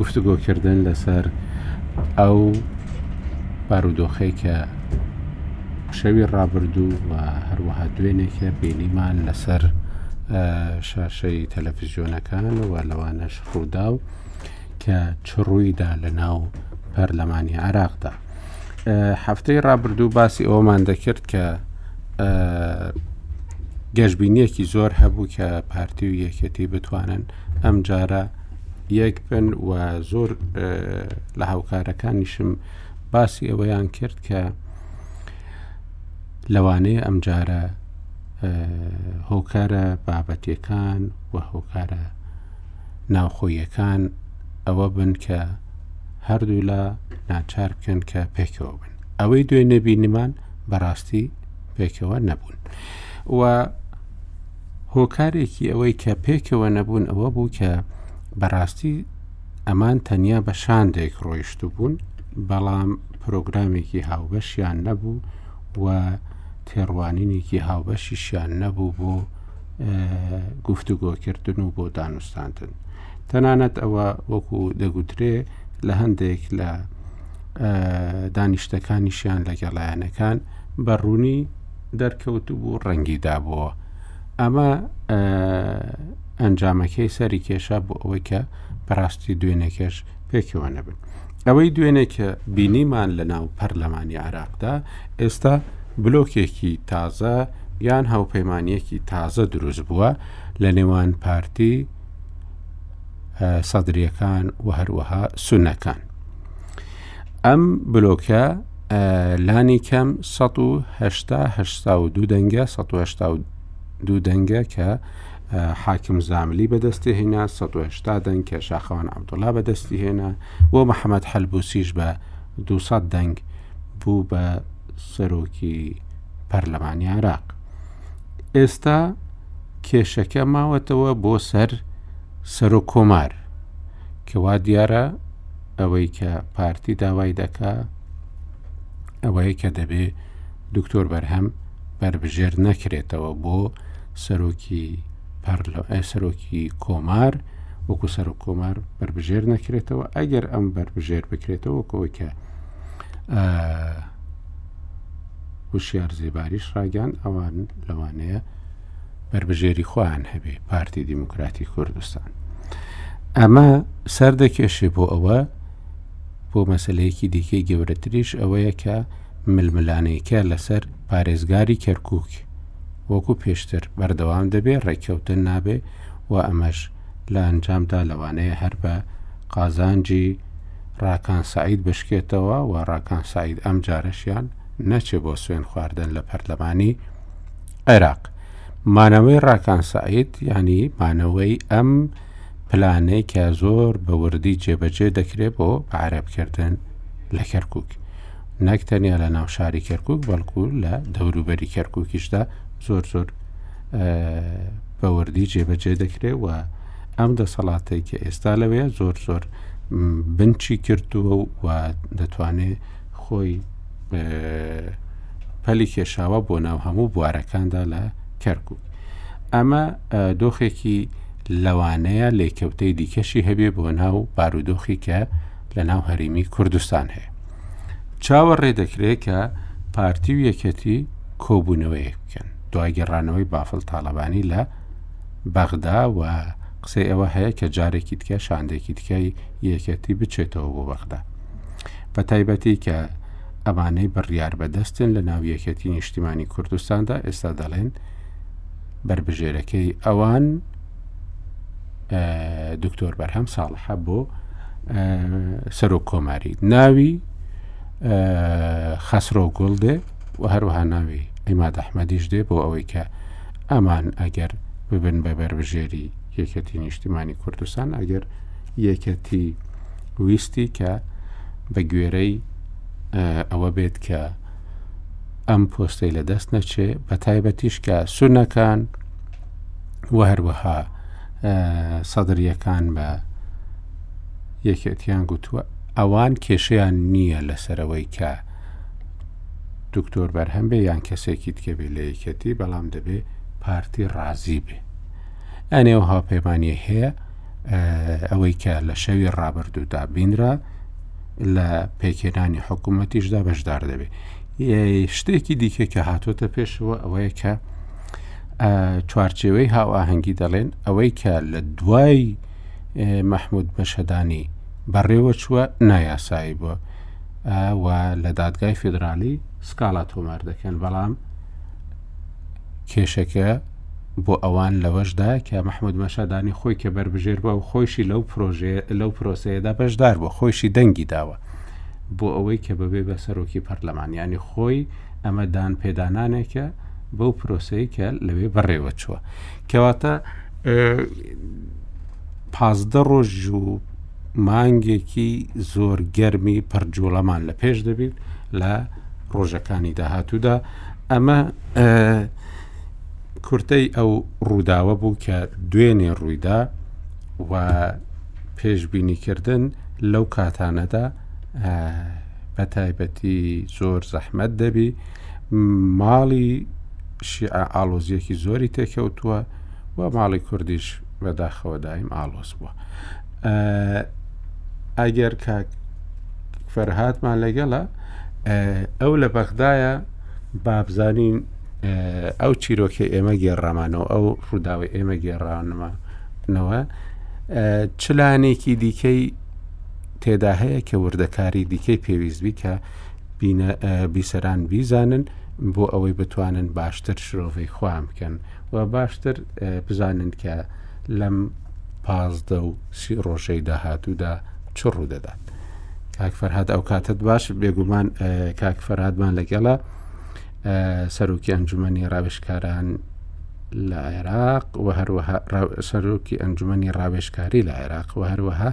گفتوگۆکردن لەسەر ئەو بارودۆخەی کە شەوی ڕابردوو و هەروەها دوێنێکە بینیمان لەسەر شاشەی تەلەفزیۆنەکان و لەوانەش ڕوودا و کە چڕوویدا لە ناو پەرلەمانی عراقدا هەفتەی ڕابردوو باسی ئەومان دەکرد کە گەشببینیەکی زۆر هەبوو کە پارتی و یەکێتی بتوانن ئەم جارە یەک بن و زۆر لە هاوکارەکانیشم باسی ئەوەیان کرد کە لەوانەیە ئەم جارە هۆکارە بابەتەکان و هۆکارە ناوخۆییەکان ئەوە بن کە هەردوولا ناچار بکەن کە پێکەوە بن ئەوەی دوێ نەبینیمان بەڕاستی پێکەوە نەبوون و هۆکارێکی ئەوەی کە پێکەوە نەبوون ئەوە بوو کە بەڕاستی ئەمان تەنیا بە شاندێک ڕۆیشت بوون بەڵام پرۆگرامێکی هاوبەشیان نەبوو و تێڕوانینێکی هاوبەشیشیان نەبوو بۆ گفتوگۆکردن و بۆ دانوستاندن تەنانەت ئەوە وەکو دەگوترێ لە هەندێک لە دانیشتەکانیشیان لە گەڵایەنەکان بە ڕوونی دەرکەوت بوو ڕەنگی دابەوە ئەمە ئەنجامەکەی سەری کێشا بۆ ئەوەی کە بەڕاستی دوێنێکەش پێکەوە نەبن ئەوەی دوێنێکە بینیمان لە ناو پەرلەمانی عراقدا ئێستا بلۆکێکی تازە یان هاوپەیمانییەکی تازە دروست بووە لە نێوان پارتی سەدرریەکان و هەروەها سونەکان. ئەم بلۆکە لانی کەم 1970 دەنگە 1970 دوو دەنگە کە حاکم زاملی بەدەستی هێنا 1970 دەنگ کە شاخەوان عبدوڵا بەدەستی هێنا بۆ محەممەد حەلبوسیش بە 200 دەنگ بوو بە سەرۆکی پەرلەمانی عراق ئێستا کێشەکە ماوەتەوە بۆ سەر سەرۆک کۆمار کەوا دیارە ئەوەی کە پارتی داوای دەکا ئەوەیە کە دەبێ دکتۆر بەرهەم بەربژێر نەکرێتەوە بۆ سەرۆکی پەرلە سەرۆکی کۆمار وەکو سەرۆک کۆمار بەربژێر نەکرێتەوە ئەگەر ئەم بەربژێر بکرێتەوە کەەوەی کە وشیار زێباریش ڕاگەان ئەوان لەوانەیە بربژێری خۆیان هەبێ پارتی دیموکراتی کوردستان ئەمە سەر دەکێشێ بۆ ئەوە بۆ مەسلەیەکی دیکەی گەورەتریش ئەوەیە کە ململانەیەکە لەسەر پارێزگاری کەرکک وەکو پێشتر بەردەوام دەبێ ڕێککەوتن نابێ و ئەمەش لە ئەنجامدا لەوانەیە هەر بە قازانجی ڕاکان سەعید بشکێتەوە و ڕاکان سەعید ئەم جارەشیان نەچێ بۆ سوێن خواردن لە پەرلەمانی عێراق مانەوەی ڕاکان سەعید ینی مانەوەی ئەم پلانەی کە زۆر بە وردی جێبەجێ دەکرێت بۆ بەعرەبکردن لە کەرکک نەک تەنیا لە ناو شاری کەرکک بەڵکو لە دەوروبەری کەرککیشدا زۆر زۆر بەوەردی جێبەجێ دەکرێت و ئەم دەسەڵاتەی کە ئێستا لەوەیە زۆر زۆر بنچی کردووە و دەتوانێت خۆی پەلی کێشاوە بۆ ناو هەموو بوارەکاندا لە کەرکک ئەمە دۆخێکی لەوانەیە لێکەوتەی دیکەشی هەبێ بۆ ناو بارودۆخی کە لە ناو هەریمی کوردستان هەیە چاوە ڕێدەکرێت کە پارتی و یەکەتی کۆبوونەوەیەک بکەن دوای گەڕانەوەی بافل تاالبانی لە بەغدا و قسەی ئەوە هەیە کە جارێکی تکە شاندێکی تکای یەکەتی بچێتەوە بۆ بەغدا بە تایبەتی کە ئەمانەی بڕیار بەدەستن لە ناو یەکەتی نیشتیمانی کوردستاندا ئێستا دەڵێن بربژێرەکەی ئەوان دکتۆر بەرهەم ساڵحە بۆ سەرۆک کۆماری ناوی خەسرۆ گوڵ دێ و هەروەها ناوی ئیماد ئەحمەدیش دێ بۆ ئەوەی کە ئەمان ئەگەر ببن بە بەربژێری یەکەتی نیشتیمانی کوردستان ئەگەر یەکەتی ویستی کە بە گوێرەی ئەوە بێت کە ئەم پۆستەی لە دەست نەچێ بە تایبەتیش کە سونەکان و هەروەها سەدریەکان بە یەکێتیان گوتووە ئەوان کێشیان نییە لەسەرەوەی کە دکتۆر بەرهەم بێ یان کەسێکی تکەبێ لە یەکێتی بەڵام دەبێ پارتی ڕازی بێ ئەنێ و هاپەیمانە هەیە ئەوەی کە لە شەوی ڕابردوودا بینرا لە پێکێنانی حکوومەتیشدا بەشدار دەبێت شتێکی دیکە کە هاتۆتە پێشەوە ئەوەیە کە چوارچێوەی هاوئاهەنگی دەڵێن ئەوەی کە لە دوای مەحمود بەشەدانی بەڕێوە چووە نایاسایی بووە و لە دادگای فیدراالی سکاڵا تۆمار دەکەن بەڵام کێشەکە بۆ ئەوان لەوەشدا کە مححمود مەشادانی خۆی کە بربژێر بە و خۆشی لەو پرۆژێ لەو پرۆسەیەدا بەشدار بۆ خۆشی دەنگی داوە بۆ ئەوەی کە ببێ بە سەرۆکی پەرلەمانیانی خۆی ئەمە دان پێدانانێکە بەو پرۆسەیە کە لەوێ بەڕێوە چووە کەواتە پازدە ڕۆژ و مانگێکی زۆر گەرمی پڕجوڵەمان لە پێش دەبێت لە ڕۆژەکانی داهاتوودا ئەمە کورتەی ئەو ڕووداوە بوو کە دوێنێ ڕوویدا و پێشببینیکردن لەو کاتانەدا بە تایبەتی زۆر زەحمەت دەبی ماڵی شیعە ئالۆزیەکی زۆری تێکەوتووە و ماڵی کوردیش بەداخەوە دایم ئالۆز بووە ئەگەر کاک فەرهاتمان لەگەڵە ئەو لە بەغدایە بابزانین ئەو چیرۆکی ئێمە گێڕامانەوە ئەو ڕووداوی ئێمە گێڕانمانەوە چلانێکی دیکەی تێدا هەیە کە وردەکاری دیکەی پێویست بی کە بینە بیسەران بیزانن بۆ ئەوەی بتوانن باشتر شرۆڤەی خۆیان بکەن و باشتر بزانن کە لەم پازدە و سی ڕۆژەی داهاتوودا چ ڕوو دەدات کاک فەرهاد ئەو کاتت باش بێگومان کاک فەرهادمان لەگەڵە سەرۆکی ئەنجومی ڕاوێشکاران لە عێراق و هەروەها سەرۆکی ئەنجومی ڕاوێشکاری لە عێراق و هەروەها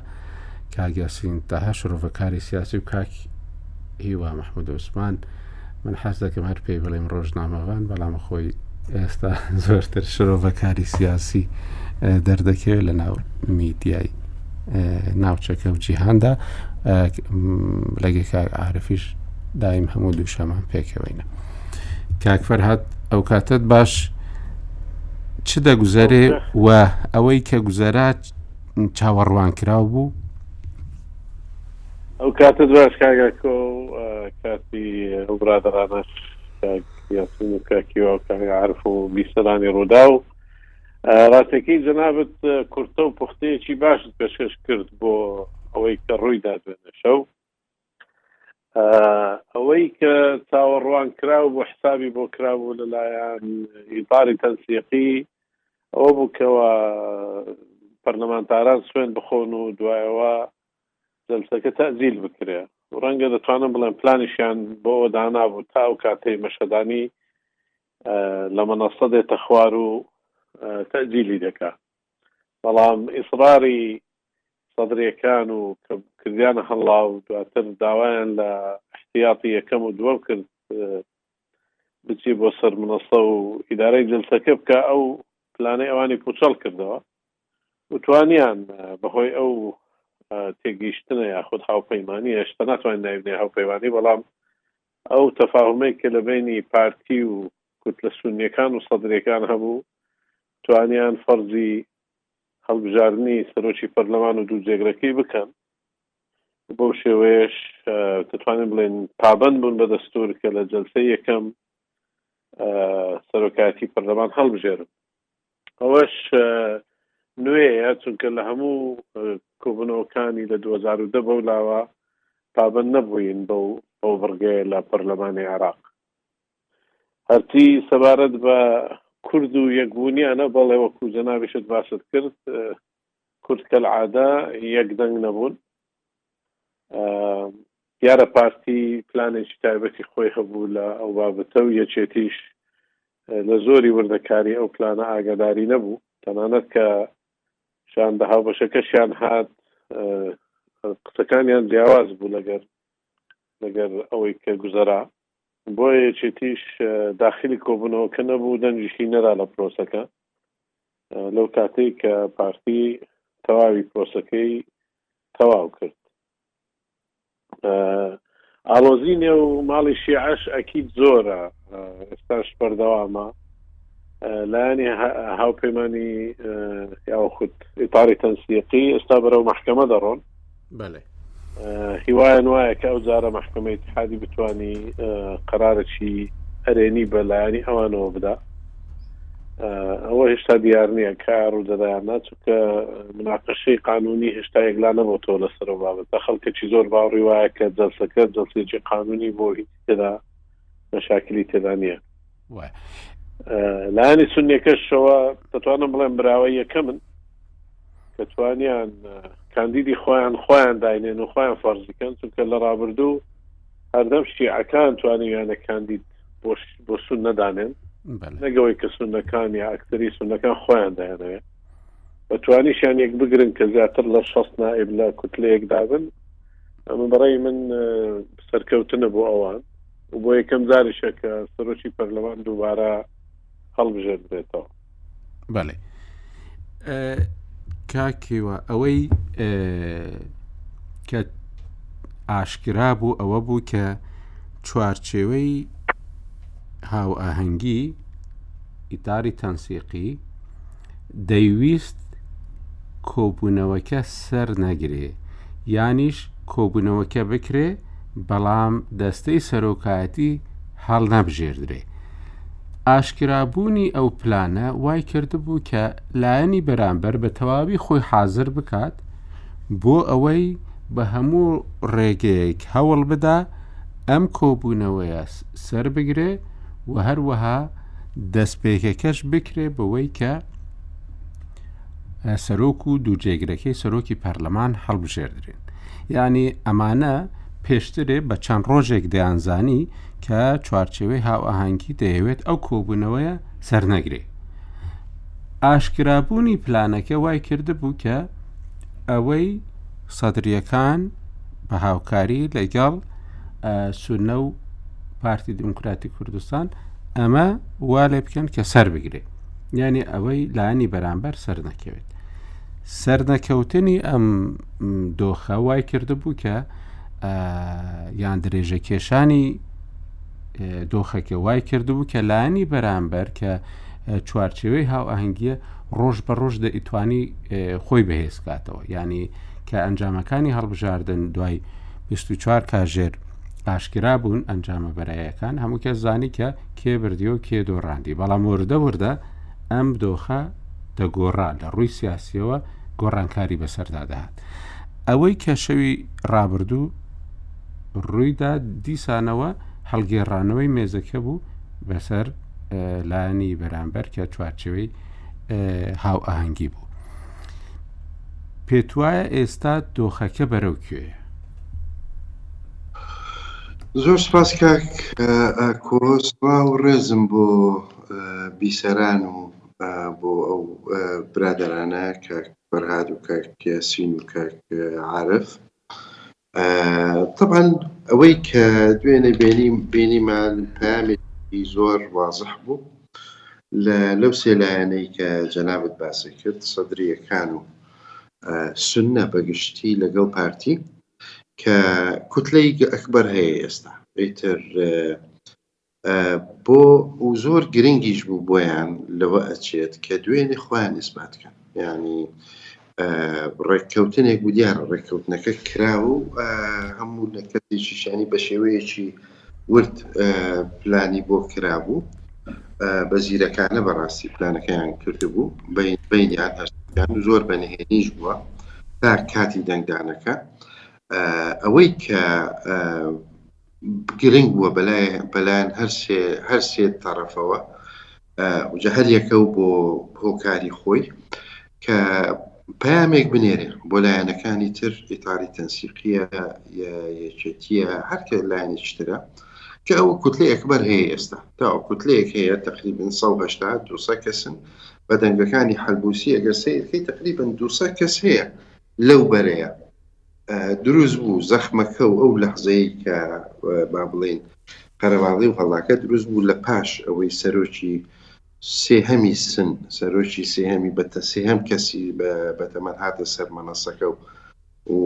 کاک یاسین تاها شرۆڤەکاری سیاسی و کاک هیوا مححمود عوسمان من حەز دەکەم هەر پێی بڵێم ڕۆژنامەوان بەڵام خۆی ئێستا زۆرتر شرۆڤەکاری سیاسی دەردەکەوێت لە ناو میدیای ناوچەکە و جیهاندا لەگە کاک عاعرفیش دایم هەموو دووشەمان پێکەوەینە کاکفەر هاات ئەو کاتت باش چ دەگوزارێ و ئەوەی کە گوزارات چاوەڕوانکراو بوو. ئەو کاتت باش کاک ئاکۆ و کاتی ئەو برادەرانەش کاک یاسین و کاک هیوا و کاک عارف و بیسەرانی ڕووداو. ڕاستەکەی جەنابت کورتە و پوختەیەکی باشت پێشکەش کرد بۆ ئەوەی کە ڕوویدا دوێنێ شەو. ئەوەی کە چاوەڕوان کرا و بۆ حسابی بۆ کرا و لەلایەن ئیتاری تەنسیقی ئەوە بوو کەەوە پەرلەمانتاران سوێن بخۆن و دوایەوە جلسەکە تەزیل بکرێ ڕەنگە دەتوانم بڵێن پلانیشیان بۆ دانا بوو تا و کاتەی مەشەدانی لە منەسە دێتە خوار و تەجیلی دەکات بەڵام ئیسڕاری سەدرەکان و کە کردیانە هەنڵاو دواتر داوایان لە ئیحتیاتی یەکەم و دووەم کرد بچی بۆ سەر منەسە و ئیدارەی جلسەکە بکە ئەو پلانەی ئەوانی پوچەڵ کردەوە و توانیان بەهۆی ئەو تێگەیشتنە یاخود هاوپەیمانانی هێشتا ناتوانین ناوینێ هاوپەیمانانی بەڵام ئەو تەفاهمەی کە لە بینی پارتی و کوتلە سونیەکان و سەدرەکان هەبوو توانیان فەرزی هەڵبژاردنی سەرۆکی پەرلەمان و دوو جێگرەکەی بکەن بەو شێوەیەش دەتوانین بڵێن پابند بوون بە دەستور کە لە جلسە یەکەم سەرۆکاتی پەرلەمان هەڵبژێرن ئەوەش نوێیە چونکە لە هەموو کۆبنەوەکانی لە 2010 بەو لاوە پابند نەبووین بەو بەو بڕگەیە لە پەرلەمانی عراق هەرتی سەبارەت بە کورد و یەکبوونیانە، بەڵێ وەکو جەنابیشت باست کرد کورد کەلعادە یەک دەنگ نەبوون. دیارە پارتی پلانێکی تایبەتی خۆی هەبوو لە ئەو بابەتە و یەکێتیش لە زۆری وردەکاری ئەو پلانە ئاگاداری نەبوو تەنانەت کە شان بە هاوبەشەکەشیان هات قسەکانیان جیاواز بوو لەگەر لەگەر ئەوەی کە گوزەرا بۆیە یەکێتیش داخلی کۆبوونەوەکە نەبوو، دەنگیشی نەرا لە پرۆسەکە. لەو کاتەی کە پارتی تەواوی پرۆسەکەی تەواو کرد. ئاڵۆزی نێو ماڵی شیعەش ئەکید زۆرە، ئێستاش بەردەوامە. لایەنی هاوپەیمانی یاخود ئیتاڕی تەنسیقی ئێستا بەرەو مەحکەمە دەڕۆن. بەێ هیوایان وایە کە ئەو جارە مححکمە اتحادی بتانی قەرارەی ئەرێنی بە لایەنی ئەوانەوە بدا ئەوە هێشتا دیار نییە کە ڕوودەدایان ناچووکە مناقەشەی قانونی هێشتا یەکلا نەبتەوە لەسەر و بابەت بە خەڵکەکی زۆر باوڕی وایە کە جەلسەکە جەڵسێکی قانونی بۆ هیچ تێدا مەشاکلی تێدا نییە لایەنی سنیەکەشەوە دەتوانم بڵێم براوە یەکەمن کە توانیان کاندیدی خۆیان خۆیان داینێن و خۆیان فەرزیکەن چونکە لە ڕابردوو هەردەم شیعەکان توانیانە کاندید بۆ سون نەدانێن نەگەوەی کە سونەکان یا ئەکتری سونەکان خۆیان دایانەوێت بە توانیشیان یەک بگرن کە زیاتر لە شەست نائب لە کوتلەیەک دابن ئەمە بەڕێ من سەرکەوتنە بۆ ئەوان و بۆ یەکەم جاریشە کە سەرۆکی پەرلەمان دووبارە هەڵبژێردرێتەوە بەێ کاکیوە ئەوەی کە ئاشکرا بوو ئەوە بوو کە چوارچێوەی هاو ئاهەنگی ئیتاری تەنسیقی دەیویست کۆبوونەوەکە سەرنەگرێ یانیش کۆبوونەوەکە بکرێ بەڵام دەستەی سەرۆکایەتی هەڵنەبژێردرێ. ئاشکرابوونی ئەو پلانە وای کردبوو کە لایەنی بەرامبەر بە تەواوی خۆی حازر بکات بۆ ئەوەی بە هەموو ڕێگەیەک هەوڵ بدا ئەم کۆبوونەوەیە سەر بگرێ و هەروەها دەستپێکەکەش بکرێ بەوەی کە سەرۆک و دوو جێگرەکەی سەرۆکی پەرلەمان هەڵبژێردرێن یعنی ئەمانە پێشترێ بە چەند ڕۆژێک دەیانزانی کە چوارچێوەی هاوئاهەنگی دەیەوێت ئەو کۆبوونەوەیە سەرنەگرێ ئاشکرابوونی پلانەکە وای کردبوو کە ئەوەی سەدرییەکان بە هاوکاری لەگەڵ سونە و پارتی دیموکراتی کوردستان ئەمە وا لێ بکەن کە سەر بگرێت یعنی ئەوەی لانی بەرامبەر سەر نەکەوێت سەرنەکەوتنی ئەم دۆخە وای کردبوو کە یان درێژە کێشانی دۆخەکە وای کردبوو کە لانی بەرامبەر کە چوارچێوەی هاوئەهنگگیە ڕۆژ بە ڕۆژ دەئیتوانی خۆی بەهێزکاتەوە ینی کە ئەنجامەکانی هەڵبژاردن دوای 24 کاژێر ئاشکرا بوون ئەنجامە بەرایەکان هەموو کە زانی کە کێ بردی و کێ دۆڕاندی بەڵام وردە وردە ئەم دۆخە دەگۆڕا لە ڕووی سیاسیەوە گۆڕانکاری بەسەردا دەهات ئەوەی کە شەوی ڕابردوو ڕوویدا دیسانەوە هەڵگێڕانەوەی مێزەکە بوو بەسەر لایەنی بەرامبەر کە چوارچەوەی هاو ئاهەنگی بوو پێت وایە ئێستا دۆخەکە بەرەو کوێ زۆر سپاس کاک کۆسپا و ڕێزم بۆ بیسەران و بۆ ئەو برادرانە کاک بەرهاد و کاک یاسین و کاک عارف تەبعەن ئەوەی کە دوێنێ بینیم بینیمان پامێکی زۆر وازح بوو لە لەو سێ لایەنەی کە جەنابت باسی کرد سەدریەکان و سنە بەگشتی لەگەڵ پارتی کە کوتلەی ئەکبەر هەیە ئێستا ئیتر بۆ و زۆر گرنگیش بوو بۆیان لەوە ئەچێت کە دوێنێ خۆیان ئیسبات کەن یعنی ڕێککەوتنێک بوو دیارە ڕێککەوتنەکە کرا و هەموو لە کەسێکیشانی بە شێوەیەکی ورد پلانی بۆ کرابوو بە زیرەکانە بەڕاستی پلانەکەیان کردبوو بینیان هەستیان زۆر بەنهێنیش بووە تا کاتی دەنگدانەکە ئەوەی کە گرنگ بووە بەلایەن هەر سێ تەڕەفەوە و جا هەر یەکە و بۆ هۆکاری خۆی کە پەیامێک بنێرێ بۆ لایەنەکانی تر ئیتاری تەنسیقیە یا یەکێتیە هەرکە لایەنێکی ترە کە ئەو کوتلە ئەکبەر هەیە ئێستا تا ئەو کوتلەیەک هەیە تقریبن 1970 دوسە کەسن بە دەنگەکانی حەلبوسی ئەگەر سیرکەی تقریبن دوسە کەس هەیە لەو بەرەیە دروست بوو زەخمەکە و ئەو لەحزەی کە با بڵێین قەرەباڵغی و هەڵاکە دروست بوو لە پاش ئەوەی سەرۆکی سێهەمی سن سەرۆکی سێهەمی بەتە سێهەم کەسی بەتەمەن هاتە سەر مەنەسەکە و و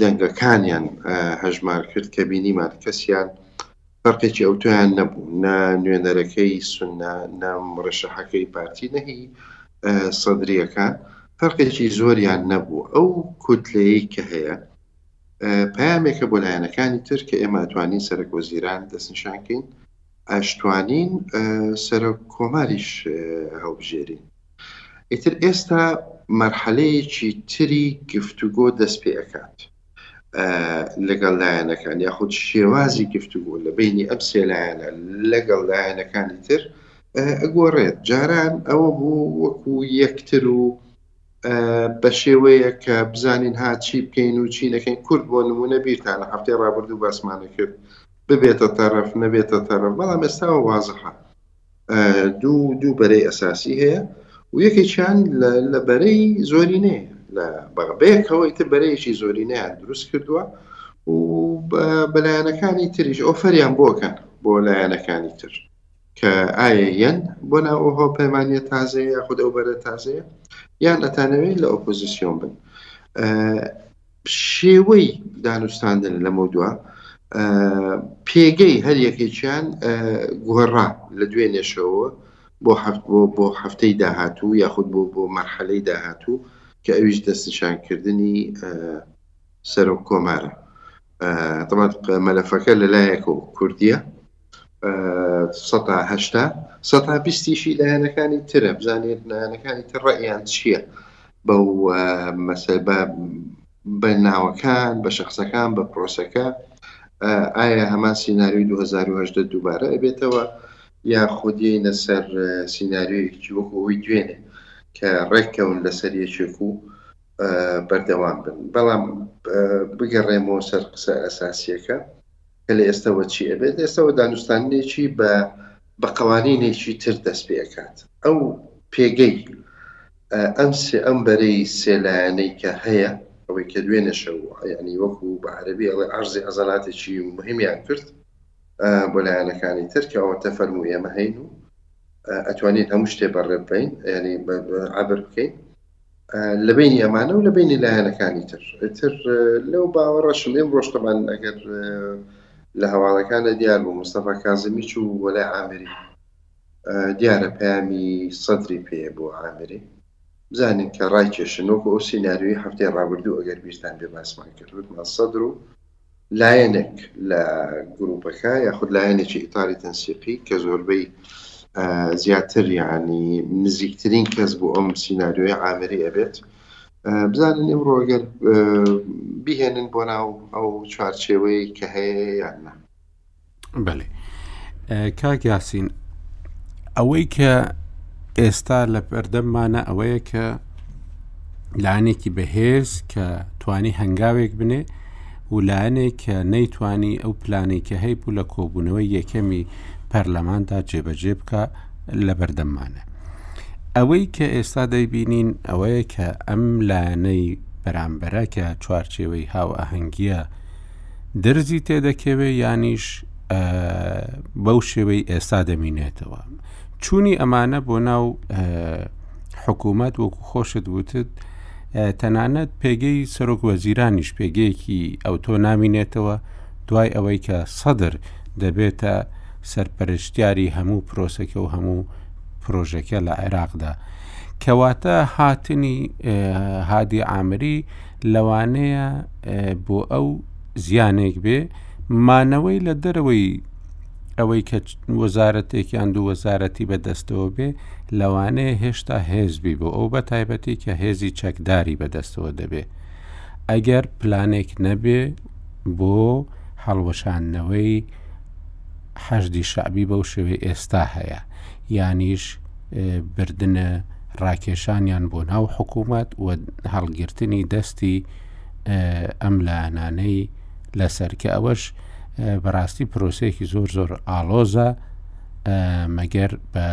دەنگەکانیان هەژمار کرد کە بینیمان کەسیان فەرقێکی ئەوتۆیان نەبوو، نە نوێنەرەکەی سوننە، نە موڕەشەحەکەی پارتی، نە هی سەدرییەکان، فەرقێکی زۆریان نەبوو. ئەو کوتلەیەی کە هەیە، پەیامێکە بۆ لایەنەکانی تر کە ئێمە ئەتوانین سەرەکوەزیران دەستنیشان کەین، ئەشتوانین سەرۆککۆماریش هەڵبژێرین. ئیتر ئێستا مەرحەلەیەکی تری گفتوگۆ دەست پێ ئەکات. لەگەڵ لایەنەکان یاخود شێوازی گفتوگۆ لە بینی ئەم سێ لایەنە لەگەڵ لایەنەکانی تر ئەگۆڕێت جاران ئەوە بوو وەکو یەکتر و بە شێوەیە کە بزانین ها چی بکەین و چی نەکەین کورد بۆ نمونە بیرتان لە هەفتەی ڕابردوو باسمانە کرد ببێتە تەرەف نەبێتە تەرەف بەڵام ئێستا وازحە دوو دوو بەرەی ئەساسی هەیە و یەکێکیان لە بەرەی زۆرینەیە لە بەغبەیەکەوە ئیتر بەرەیەکی زۆرینەیان دروست کردووە و بەلایەنەکانی تریش ئۆفەریان بۆکەن بۆ لایەنەکانی تر کە ئایا یەن بۆ ناوەهۆ پەیمانە تازەیە یاخود ئەو بەرە تازەیە یان ئەتانەوەی لە ئۆپۆزیسیۆن بن شێوەی دانوستاندن لەمەودوا پێگەی هەریەکێکیان گۆڕا لە دوێنێشەوە بۆ هەفت بۆ بۆ هەفتەی داهاتوو یاخود بۆ بۆ مەرحەلەی داهاتوو کە ئەویش دەستنیشانکردنی سەرۆک کۆمارە. تەبعەن مەلەفەکە لەلایەکەوە کوردییە سەتا هەشتا سەتا بیستیشی لایەنەکانی ترە بزانێت لایەنەکانی تر ڕێیان چییە بە مەسەر بە بە ناوەکان بە شخصەکان بە پرۆسەکە ئایا هەمان سینناریوی 2010 دووبارە ئەبێتەوە یا خودی نەسەر سینناریویەکی وەکو ئەوی دوێنێ کە ڕێککەون لەسەر یەکێک و بەردەوام بن بەڵام بگەڕێمەوە سەر قسە ئەساسیەکە کە لە ئێستەوە چی ئەبێت ئێستەوە دانوستانێکی بە بە قوانینێکی تر دەست پێکات ئەو پێگەی ئەم سێ ئەم بەرەی سێلایەنەی کە هەیە ئەوەی کە دوێنێ شەو ینی وەکو بە عربی ئەڵێ ئارزی عەزەلاتێکی مهمیان کرد بۆ لایەنەکانی تر کە ئەوەتە فەرمو ئێمە هەین و ئەتوانین هەموو شتێ بەڕێ بین ینی عبر بکەین لە بەینی ئەمانە و لە بەینی لایەنەکانی تر تر لەو باوەڕەشم ئێم ڕۆشتەمان ئەگەر لە هەواڵەکانە دیار بوو مستەفا کازمی چوو وەلای ئامری دیارە پەیامی سەدری پێ بۆ ئامری بزانین کە ڕای کێشنۆک ئەو سینناریوی هەفتەی ڕابردوو ئەگەر بیرتان بێ باسمان کرد وتمان سەدر و لایەنێک لە گروپەکە یاخود لایەنێکی ئیتاری تەنسیقی کە زۆربەی زیاتر یعنی نزیکترین کەس بۆ ئەم سینناریۆی ئامری ئەبێت بزانن ئمڕۆگەر بهێنن بۆ ناو ئەو چوارچێوەیە کە هەیە یان نا بەێ کاک یاسین ئەوەی کە ئێستا لە پەردەممانە ئەوەیە کە لایەنێکی بەهێز کە توانی هەنگاوێک بنێ و لایەنێک کە نەیتوانی ئەو پلانێک کە هەیب و لە کۆبوونەوەی یەکەمی پەرلەماندا جێبەجێ بکە لە بەردەممانە ئەوەی کە ئێستا دەیبینین ئەوەیە کە ئەم لایەنەی بەرامبەرە کە چوارچێوەی هاو ئاهەنگیە درزی تێدەکەوێ یانیش بەو شێوەی ئێستا دەمینێتەوە چوونی ئەمانە بۆ ناو حکوومەت وەکو خۆشت وتت تەنانەت پێگەی سەرۆک وەزیرانیش پێگەیەکی ئەو تۆ نامینێتەوە دوای ئەوەی کە سەدر دەبێتە سەرپەرشتیاری هەموو پرۆسەکە و هەموو پرۆژەکە لە عێراقدا کەواتە هاتنی هادی ئامری لەوانەیە بۆ ئەو زیانێک بێ مانەوەی لە دەرەوەی ئەوەی کە وەزارەتێکیان دوو وەزارەتی بەدەستەوە بێ لەوانەیە هێشتا هێزبی بۆ ئەو بە تایبەتی کە هێزی چەکداری بەدەستەوە دەبێ ئەگەر پلانێک نەبێ بۆ هەڵوەشاندنەوەی حەشدی شەعبی بەو شێوەی ئێستا هەیە، یانیش بردنە ڕاکێشانیان بۆ ناو حکوومەت و هەڵگرتنی دەستی ئەم لایەنانەی لەسەر کە ئەوەش بەڕاستی پرۆسەیەکی زۆر زۆر ئاڵۆزە مەگەر بە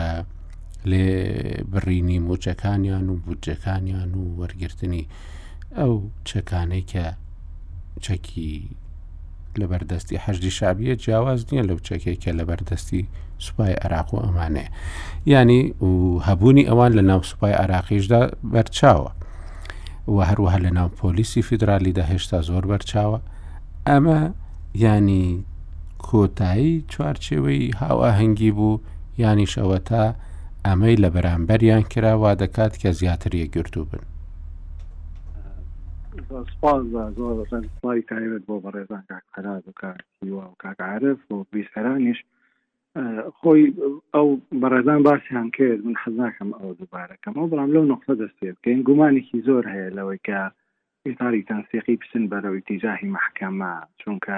لێ بڕینی موچەکانیان و بودجەکانیان و وەرگرتنی ئەو چەکانەی کە چەکی لەبەردەستی حەشدی شعبیە جیاواز نییە لەو چەکێک کە لەبەردەستی سوپای عراق و ئەمانەیە ینی و هەبوونی ئەوان لە ناو سوپای عراقیشدا بەرچاوە و هەروەها لە ناو پۆلیسی فیدرالیدا هێشتا زۆر بەرچاوە ئەمە ینی کۆتایی چوارچێوەی هاواهەنگی بوو یانیشەوە تا ئەمەی لە بەرامبەریان کراوا دەکات کە زیاتر یەکگرتوو بن سپاس بە زۆر بەسەر سڵاوی تایبەت بۆ بەڕێزان کاک فەراز و کاک هیوا و کاک عارف و بیرکەرانیش خۆی ئەو بەڕێزان باسیان کرد من حەزناکەم ئەو دووبارەکەمەوە بەڵام لەو نقطە دەست پێ بکەین گومانێکی زۆر هەیە لەوەی کە ئیتاری تەنسیقی بچن بەرەو ئیتیجاهی محکەمە چونکە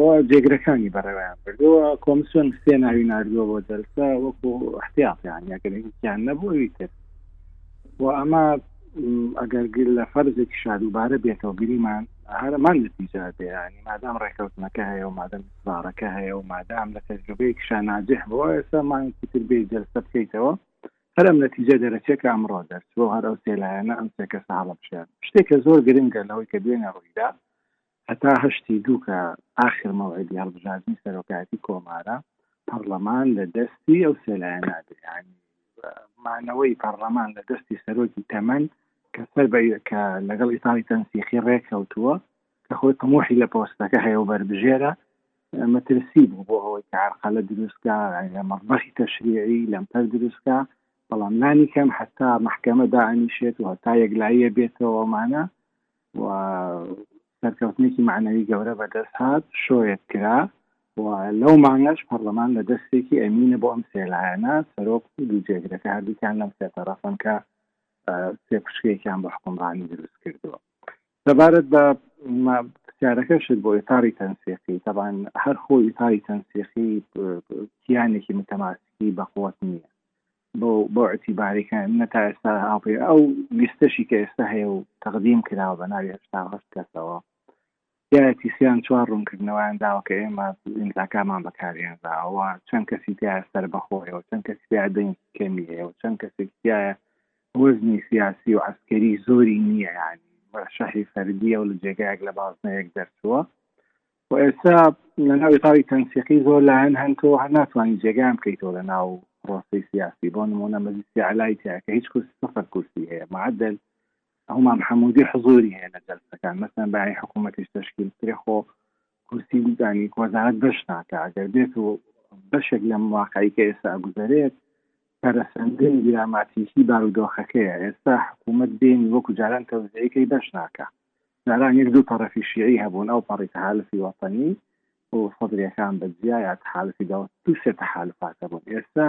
و جێگرەکانی بەڕێوەیان بردووە کۆمسیۆن سێ ناوی نردووە بۆ جەلسە وەکو احتیاط یان یەگەرەیان نەبوو ئەوی تر و ئەمە ئەگەر گر لە فەرزێکی شادوبارە بێتەوە گریمان هەرمان نتیجا دەیانی مادام ڕێکەوتنەکە هەیە و مادەم سبارەکە هەیە و مادام لە تەجروبەیەکی شاناجه بۆ ئێستا مانکی تر بێ جەلسە بکەیتەوە هەرم نتیجە دەرەچێت کە ئەمڕۆ دەرچوە هەر ئەو سێلایەنە ئەم سێکە ساڵە بشێت شتێکە زۆر گرنگە لەوەی کە دوێنێ ڕوویدا هەتا هەشتی دوو کە ئاخر مەوعیدی هەڵبژاردنی سەرۆکایەتی کۆمارە، پەڕڵەمان لە دەستی ئەو سێ لایەنە دێ، یانی مانەوەی پەڕڵەمان لە دەستی سەرۆکی تەمەن کە سەر بە کە لەگەڵ ئیتاڵی تەنسیخی ڕێککەوتووە کە خۆی تموحی لە پۆستەکە هەیە و بەربژێرە مەترسی بوو بۆ ئەوەی کە عەرقەلە دروستکە لە مەڕبەخی تەشریعی لەمپەر دروستکە بەڵام لانی کەم حتا مەحکەمە دائەنیشێت و هەتا یەکلاییە بێتەوە ئەمانە و سەرکەوتنێکی معنەوی گەورە بەدەست هات شۆێت کرا و لەو مانگەش پەرلەمان لە دەستێکی ئەمینە بۆ ئەم سێلایەنە سەرۆک دوو جێگرەکە هەردووکیان لەم سێ تەرەفن کە سێ پشکێکیان بە حکومڕانی دروست کردووە سەبارەت بە پرسیارەکەشت بۆ ئێتاری تەنسیقی تەبان هەر خۆ ئیتاری تەنسیقی کیانێکی متەماسکی بەقوت نییە بۆ بۆ ئەتیباری کە نە تا ئێستا هاوپەی ئەو لیستەشی کە ئێستا هەیە و تەقدیم کراوە بە ناوی هەشتا و هەشت کەسەوە تیایەتی سیان چوار ڕوونکردنەوەیان داوە کە ئێمە ئیمزاکامان بەکارهێنرا ئەوە چەند کەسی تایە سەربەخۆیەوە چەند کەسی تیا دەنگی کەمی هەیە و چەند کەسێکی تایە وەزنی سیاسی و عەسکەری زۆری نییە یانی بە شەحی فەردییە و لە جێگایەک لە بازنەیەک دەرچووە وە ئێستا لەناو ئیتاڵی تەنسیقی زۆر لایەن هەن تۆ هەر ناتوانانی جێگەیان بکەیتەوە لە ناو پرۆسەی سیاسی بۆ نمونە مەجلیسی عەلای تیا کە هیچ کورسی سفر کورسی هەیە معدل هەمام حەمودی حزوری هەیە لە جەلسەکان مەسەن بای حکوومەتیش تشکیل کرێ خۆ کورسی دانی وەزارەت بەش ناکە ئەگەر بێت و بەشێک لە مواقعی کە ئێستا گوزارێت پەرەسەندنی دراماتیکی بارودۆخەکەیە ئێستا حکوومەت دێنی وەکو جاران تەوزەیەکەی بەش ناکە لە ئێران یەک دوو تەڕەفی شیعی هەبوون، ئەو پەڕی تەحالفی وەتەنی و سەدرییەکان بە جیا یا تەحالفی دەوڵەت، دوو سێ تەحالفات هەبوون. ئێستە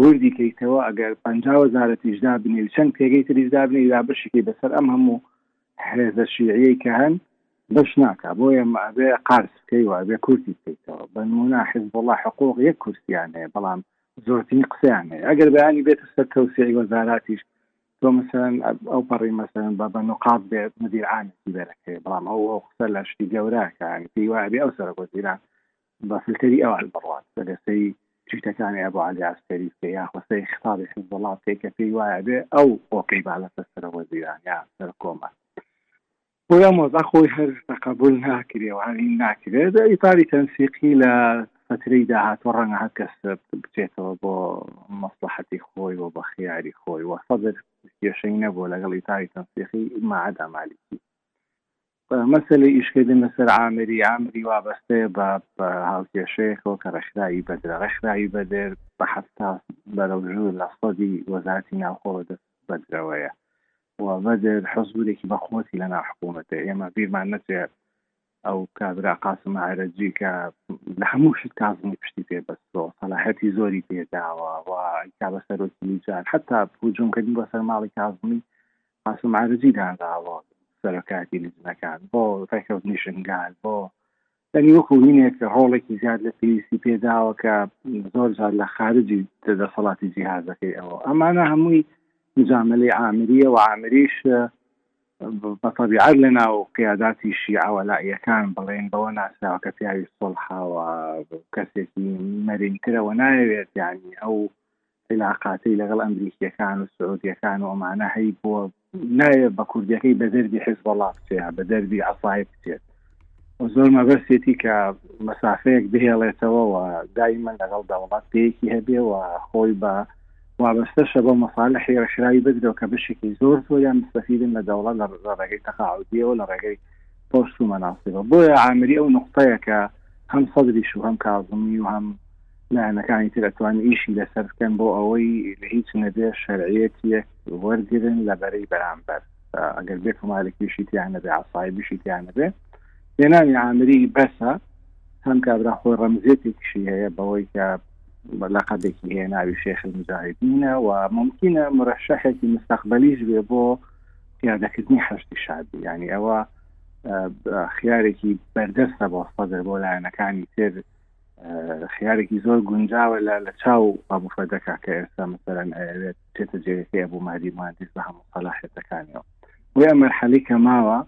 وردی کەیتەوە ئەگەر پەنجا وەزارەتیش دابنێی و چەند پێگەی تریش دابنێی دا بەشیکەی بەسەر ئەم هەموو هێزە شیعیەی کە هەن بەش ناکا. بۆیە ئەبێ قارس بکەی و ئەبێ کورتی بکەیتەوە. بە نموونە حیزبوڵڵا حقووق یەک کورسییان هەیە بەڵام زۆرترین قسەیان هەیە. ئەگەر بەیانی بێتە سەر تەوسیعی وەزاراتیش تۆ مەسەلەن ئەوپەڕی مەسەلەن بە بە نقاط بێ مدیر عامێکی بەرەکەی بەڵام ئەو ئەو قسە لە شتی گەوراکە ینی پێی وایە بێ ئەو سەرۆک وەزیران بە فلتەری ئەوان بڕوات بە دەسەی چیتەکانی ئەبو عەلی عەسکەری بکەی یا خۆسەی خیتابی حیزبوڵڵا بکەی کە پێی وایە بێ ئەو ئۆکەی با لەسەر سەرۆک وەزیران یا سەرکۆمار. بۆیە مۆزە خۆی هەر تەقەبول ناکرێ و هەرین ناکرێ دە ئیتاری تەنسیقی لە فەترەی داهاتوو ڕەنگە هەر کەس بچێتەوە بۆ مەسلەحەتی خۆی و بە خیاری خۆی و سەدر کێشەی نەبوو لەگەڵ ئیتاری تەنسیقی مەعەدا مالیکی مەسەلەی ئیشکردن لەسەر عامری عامری وابەستەیە بە هاوکێشەیەکەوە کە ڕێکخراوی بەدرە ڕێکخراوی بەدر بە حەفتا بەرەو ژوور لە سەدی وەزارەتی ناوخۆوە دەست بەدرەوەیە و بەدر حزورێکی بەقوەتی لەناو حکومەتە ئێمە بیرمان نەچێت ئەو کابرا قاسم عەرەجی کە لە هەموو شت کازمی پشتی پێ بەستەوە سەلاحەتی زۆری پێداوە و ئیتا بە سەرۆکی لیجان حتا هجوومکردن بۆ سەر ماڵی کازمی قاسم عەرەجی دانراوە سەرۆکایەتی لیجنەکان بۆ ڕێکەوتنی شنگال بۆ یانی وەکو هینێک ڕۆڵێکی زیاد لە پێویستی پێداوە کە زۆر جار لە خارجی دەسەڵاتی جیهازەکەی ئەوە ئەمانە هەمووی مجاملەی عامریە و عامریش بە طبیعەت لە ناو قیاداتی شیعە وەلائیەکان بڵێن بەوە ناسراوە کە پیاوی سوڵحە و کەسێکی مەرینترە و نایەوێت یانی ئەو عیلاقاتی لەگەڵ ئەمریکیەکان و سعودیەکان و ئەمانە هەی بۆ نایە بە کوردیەکەی بە دەردی حزبەڵا بچێ بە دەردی عەسایب بچێت و زۆر مەبەستێتی کە مەسافەیەک بهێڵێتەوە و دایمەن لەگەڵ دەوڵات پێیەکی هەبێ و خۆی بە وابەستەشە بۆ مەسالە حێرەکراوی بدرەوە کە بەشێکی زۆر زۆریان مستەفیدن لە دەوڵەت لە ڕێگەی تەقاعودیەوە لە ڕێگەی پۆست و مەناسیبە بۆیە ئامری ئەو نقطەیە کە هەم سەدریش و هەم کازمی و هەم لایەنەکانی تر ئەتوان ئیشی لەسەر بکەن بۆ ئەوەی لە هیچ نەبێ شەرعیەتیەک وەرگرن لە بەرەی بەرامبەر ئەگەر بێ کەمالێکیشی تیان نەبێ عسایبیشی تیان نەبێ هێنانی عامری بەسە هەم کابرا خۆی ڕەمزێتێکیشی هەیە بەوەی کە لەقەبێکی هەیە ناوی شێخ مجاهدینە و ممکنە مرەشەحێکی مستەقبلیش بێ بۆ پیادەکردنی حەشتی شادی ینی ئەوە خیارێکی بەردەستە بۆ سەدر بۆ لایەنەکانی تر خیارێکی زۆر گونجاوە لە لە چاو بابوفەدەکە کە ئێستا مەسەرەن ئەوێت چێتە جێەکەی بۆ مادی مادیس بە هەموو سەلاحێتەکانیەوە بۆ ئەم مەرحەلی کە ماوە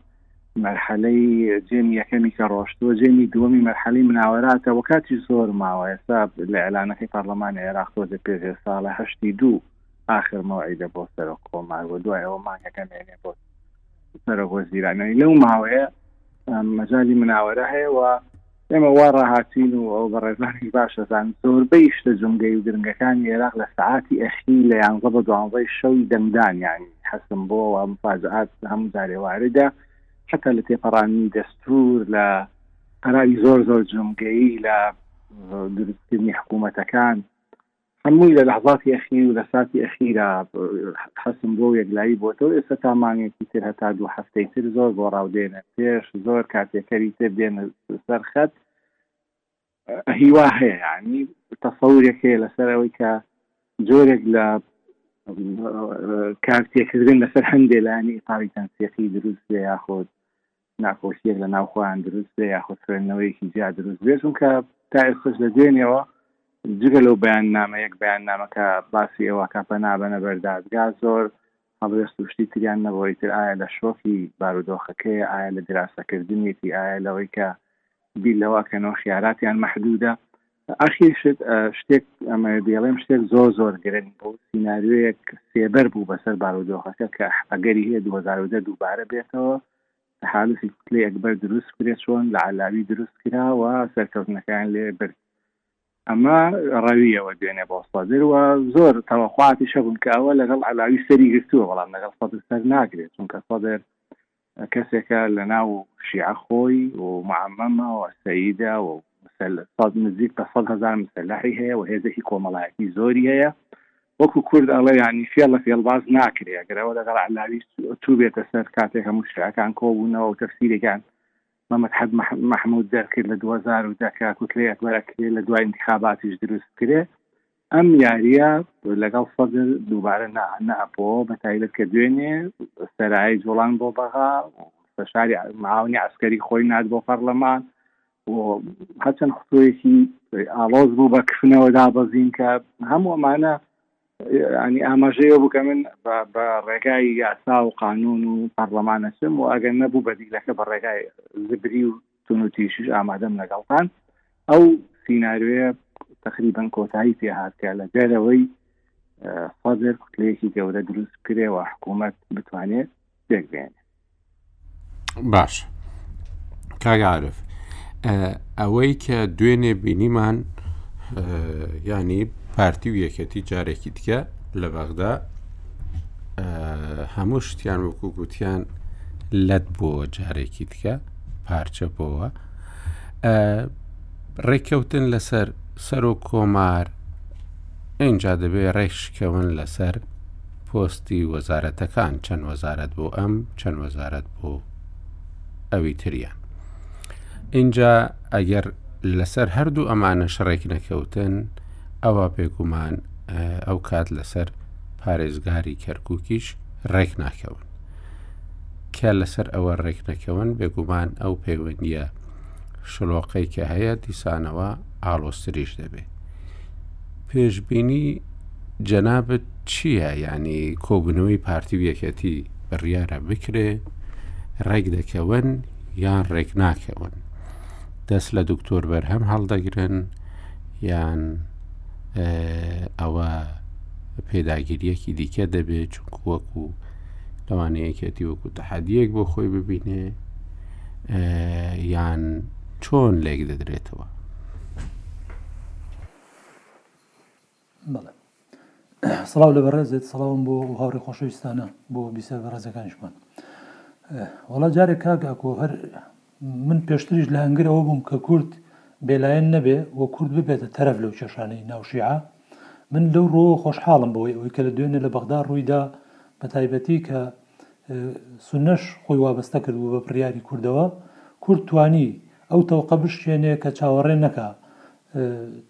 مەرحەلەی جێمی یەکەمی کە ڕۆشتووە جێمی دووەمی مەرحەلی مناوەراتە و کاتی زۆر ماوە ئێستا لە ئەلانەکەی پەرلەمانی عێراق تۆزە پێ ساڵە هەشتی دوو آخر مەوعیدە بۆ سەرۆک کۆمار و دوای ئەوە مانگەکە نێنێ بۆ سەرۆک وەزیرانەوەی لەو ماوەیە مەجای مناوەرە هەیە و ئێمە وا ڕاهاتووین و ئەو بەڕێزانیش باش دەزانن، زۆربەی شتە جومگەیی و گرنگەکانی عێراق لە سەعاتی ئەخیر لە یانزە بۆ دوانزەی شەوی دەنگدانیانی حەسم بۆ و مفاجئات لە هەموو جارێ واردە، حەتا لە تێپەڕاندنی دەستوور، لە قەراری زۆر زۆر جومگەیی، لە دروستکردنی حکوومەتەکان. هەمووی لە لەحزاتی ئەخیر و لە ساتی ئەخیرا حەسم گۆ و یەکلایی بۆتەو ئێستا تا مانگێکی تر هەتا دوو هەفتەی تر زۆر گۆڕاو دێنە پێش زۆر کارتێکەری تر دێنە سەر خەت هیوا هەیە یانی تەسەورێک هەیە لەسەر ئەوەی کە جۆرێک لە کارتێکردن لەسەر هەندێ لانی ئیتاری تەنسیقی دروست لێ یاخۆد ناکۆکیەک لە ناو خۆیان دروست بێ یاخود خوێندنەوەیەکی جیا دروست بێ چونکە تا ئێستەش لە دوێنێوە جگە لەو بەیاننامە یەک بەیاننامە کە باسی ئەوە کە پەنا بەنە بەر دادگا زۆر هەڵوێست و شتی تریان نەبووە ئیتر ئایا لە شۆکی بارودۆخەکەیە ئایا لە دیراسەکردنێتی ئایا لەوەی کە بیر لەوە ئەکەنەوە خیاراتیان مەحدوودە ئاخیر شت شتێک ئەمە دێڵێم شتێک زۆر زۆر گرنگ بوو سیناریۆیەک سێبەر بوو بەسەر بارودۆخەکە کە ئەگەری هەیە 2010 دووبارە بێتەوە تحالف الکتلەی ئەکبەر دروست کرێ چۆن لە عەلاوی دروست کرا و سەرکەوتنەکەیان لێ برد ئەمە ڕەویەوە دێنێ بۆ سەدر و زۆر تەوەخواتی شەبوون کە ئەوە لەگەڵ عەلاوی سەری گرتووە بەڵام لەگەڵ سەدر سەر ناگرێت چونکە سەدر کەسێکە لە ناو شیع خۆی و معممە و سەیدە و سەد نزیک بە سەد هزار مسلحی هەیە و هێزێکی کۆمەڵایەتی زۆری هەیە وەکو کورد ئەڵێ یانی فێڵ لە فێڵباز ناکرێ ئەگەر ئەوە لەگەڵ عەلاوی ئەتوو بێتە سەر کاتێک هەموو شیعەکان کۆبوونەوە و تەفسیرێکیان بە مەدحەت مەحموود دەرکرد لە دوو هەزار و دە کە کوتلەی ئەکبەر ئەکرێ لە دوای ئینتیخاباتیش دروست بکرێ ئەم یاریە لەگەڵ سەدر دووبارە نا نەئەبۆوە بە تایبەت کە دوێنێ سەرایی جوڵان بۆ بەغا و مستەشاری معاونی عەسکەری خۆی نارد بۆ پەرلەمان و هەرچەند خسۆیەکی ئاڵۆز بوو بە کفنەوە دابەزین کە هەموو ئەمانە ینی ئاماژەیە بوو کە من بە ڕێگای یاسا و قانون و پەرلەمانەچم و ئەگەر نەبوو بەدیلەکە بە ڕێگای زبری و تونوتیشش ئامادەم لەگەڵتان ئەو سینناروێ تقریبان کۆتایی پێهاتکە لە دەرەوەی فەدر کوتلەیەکی گەورە دروست کرێەوە حکوومەت بتوانێت پێک بێنێ باش کاگەعاعرف ئەوەی کە دوێنێ بینیمان ینی پارتی و یەکەتی جارێکی دیکە لە بەغدا هەموو شتیان وەکو گوتیان لەت بۆوە جارێکی دیکە پارچە بۆوە ڕێککەوتن لەسەر سەر و کۆمار ئەجا دەبێت ڕێکشکەون لەسەر پۆستی وەزارەتەکان چەند وەزارەت بۆ ئەم چەند وەزارەت بۆ ئەوی تریان اینجا ئەگەر لەسەر هەردوو ئەمانە شەڕێک نەکەوتن ئەوە پێگومان ئەو کات لەسەر پارێزگاری کەرکووکیش ڕێک ناکەون کە لەسەر ئەوە ڕێک نەکەون بێگومان ئەو پەیوەندیە شلۆقەی کە هەیە دیسانەوە ئاڵۆستریش دەبێت پێشبینی جەنابت چییە یانی کۆبونەوەی پارتی و یەکەتی بڕیارە بکرێ ڕێک دەکەون یان ڕێک ناکەون دەست لە دکتۆر بەرهەم هەڵدەگرن یان ئەوە پێداگیریەکی دیکە دەبێت چونکو وەکو لەوانەیەکێتی وەکو تەحادیەک بۆ خۆی ببینێ یان چۆن لێک دەدرێتەوە سڵاو لە بەڕێزێت سڵاوم بۆ هاوڕێ خۆشەویستانە بۆ بیسە بەڕێزەکانشمان وەڵا جارێک کاگاکۆ هەر من پێشتریش لە هەنگرەوە بووم کە کورد بێلایەن نەبێ و کورد ببێتە تەرەف لەو کێشانەی ناوشیعە من لەو ڕۆ خۆشحاڵم بۆی ئەوی کە لە دوێنێ لە بەغدا ڕوویدا بە تایبەتی کە سنەش خۆی وابەستە کردبوو بە بڕیاری کوردەوە کورد توانی ئەو تەوقە بشتێنێ کە چاوەڕێ نەکە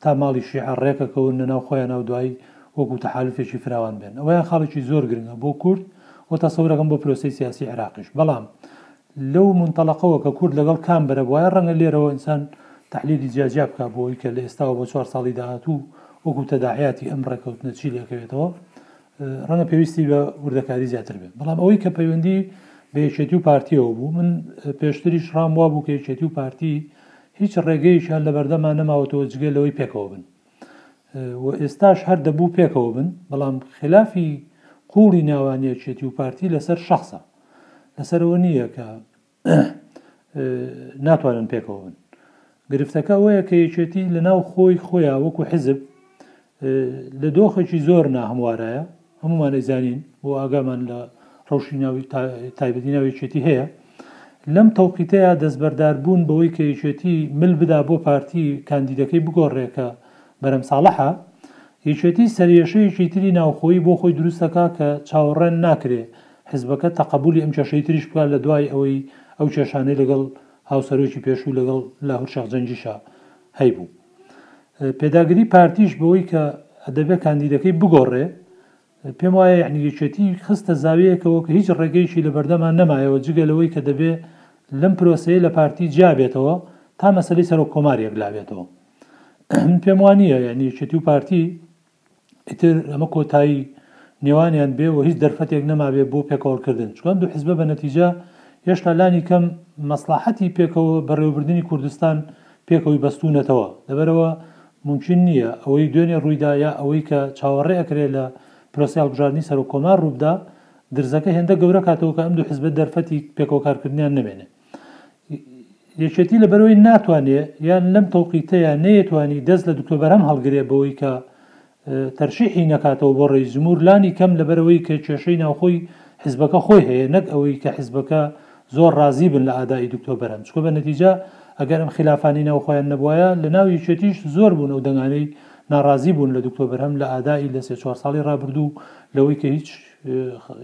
تا ماڵی شیعە ڕێکەکەون لە ناو خۆیانا و دوایی وەکوو تەحالوفێکی فراوان بێن. ئەوەیان خاڵێکی زۆر گرنگە بۆ کورد و تەسەورەکەم بۆ پرۆسەی سیاسی عێراقیش. بەڵام لەو مونتەڵەقەوە کە کورد لەگەڵ کام بەرە وایە ڕەنگە لێرەوە ئینسان تەحلیلی جیا جیا بکا بۆ ئەوی کە لە ئێستاوە بۆ چوار ساڵی داهاتوو وەکوو تەداعیاتی ئەم ڕێکەوتنە چی لێکەوێتەوە ڕەنگە پێویستی بە وردەکاری زیاتر بێت. بەڵام ئەوەی کە پەیوەندی بە یەکێتی و پارتیەوە بوو من پێشتریش ڕام وابوو کە یەکێتی و پارتی هیچ ڕێگەیەکیان لەبەردەما نەماوەتەوە جگە لەوەی پێکەوە بن و ئێستاش هەر دەبوو پێکەوە بن بەڵام خلافی قوڵی ناوان یەکێتی و پارتی لەسەر شخصە لەسەرەوە نییە کە ناتوانن پێکەوە بن گرفتەکە ئەوەیە کە یەکێتی لە ناو خۆی خۆیان وەکو حزب لە دۆخێکی زۆر ناهەموارایە، هەموومان ئەیزانین و ئاگامان لە ڕەوشی ناو تایبەتی ناو یەکێتی هەیە، لەم تەوقیتەیا دەستبەردار بوون بەوەی کە یەکێتی مل بدا بۆ پارتی کاندیدەکەی بگۆڕێ کە بەرەم ساڵحە، یەکێتی سەرئێشەیەکی تری ناوخۆیی بۆ خۆی دروست ئەکا کە چاوەڕێن ناکرێ حزبەکە تەقەبولی ئەم کێشەی تریش بکا لە دوای ئەوەی ئەو کێشانەی لەگەڵ هاوسەرۆکی پێشوو لەگەڵ لاهور شێخ جەنگیشا هەیبوو. پێداگری پارتیش بەوەی کە دەبێت کاندیدەکەی بگۆڕێ پێم وایە یعنی یەکێتی خستە زاویەکەوە کە هیچ ڕێگەیشی لە بەردەمان نەمایەوە جگە لەوەی کە دەبێ لەم پرۆسەیە لە پارتی جیابێتەوە تا مەسلی سەرۆک کۆمار یەکلابێتەوە پێم وانە یعنی یەکێتی و پارتی ئیتر ئەمە کۆتایی نێوانیان بێ و هیچ دەرفەتێک نەمابێ بۆ پێکەوەڵکردن چکە ئەم دوو حزبە بە نەتیجە هێشتا لانی کەم مەسلحەتی پێکەوە بەڕێوەبردننی کوردستان پێکەوەی بەستونەتەوە لەبەرەوە ممکن نییە ئەوەی دوێنێ ڕوویدا یا ئەوەی کە چاوەڕێ ئەکرێ لە پرۆسی هەڵبژاردنی سەرۆک کۆمار ڕووبدا درزەکە هێندە گەورە کاتەوە کە ئەم دوو حزبە دەرفەتی پێکەوەکارکردنیان نەمێنێ. یەکێتی لەبەرەوەی ناتوانێ یان لەم تەوقیتەیە نەیەتوانی دەست لە دکتۆر بەرهەم هەڵگرێ بەوەی کە تەرشیحی نەکاتەوە بۆ ڕێی زمور لانی کەم لەبەرەوەی کە کێشەی ناوخۆی حزبەکە خۆی هەیە نەک ئەوەی کە حزبەکە زۆر ڕازی بن لە ئادای دکتۆر بەرەم چکۆ بە نەتیجا ئەگەر ئەم خلافانی ناوخۆیان نەبواە لە ناو یەکێتیش زۆر بوون ئەو دەنگانەی ناڕازی بوون لە دکتۆر بەرهەم لە ئادائی لە سێ چوار ساڵی ڕابردوو لەوەی کە هیچ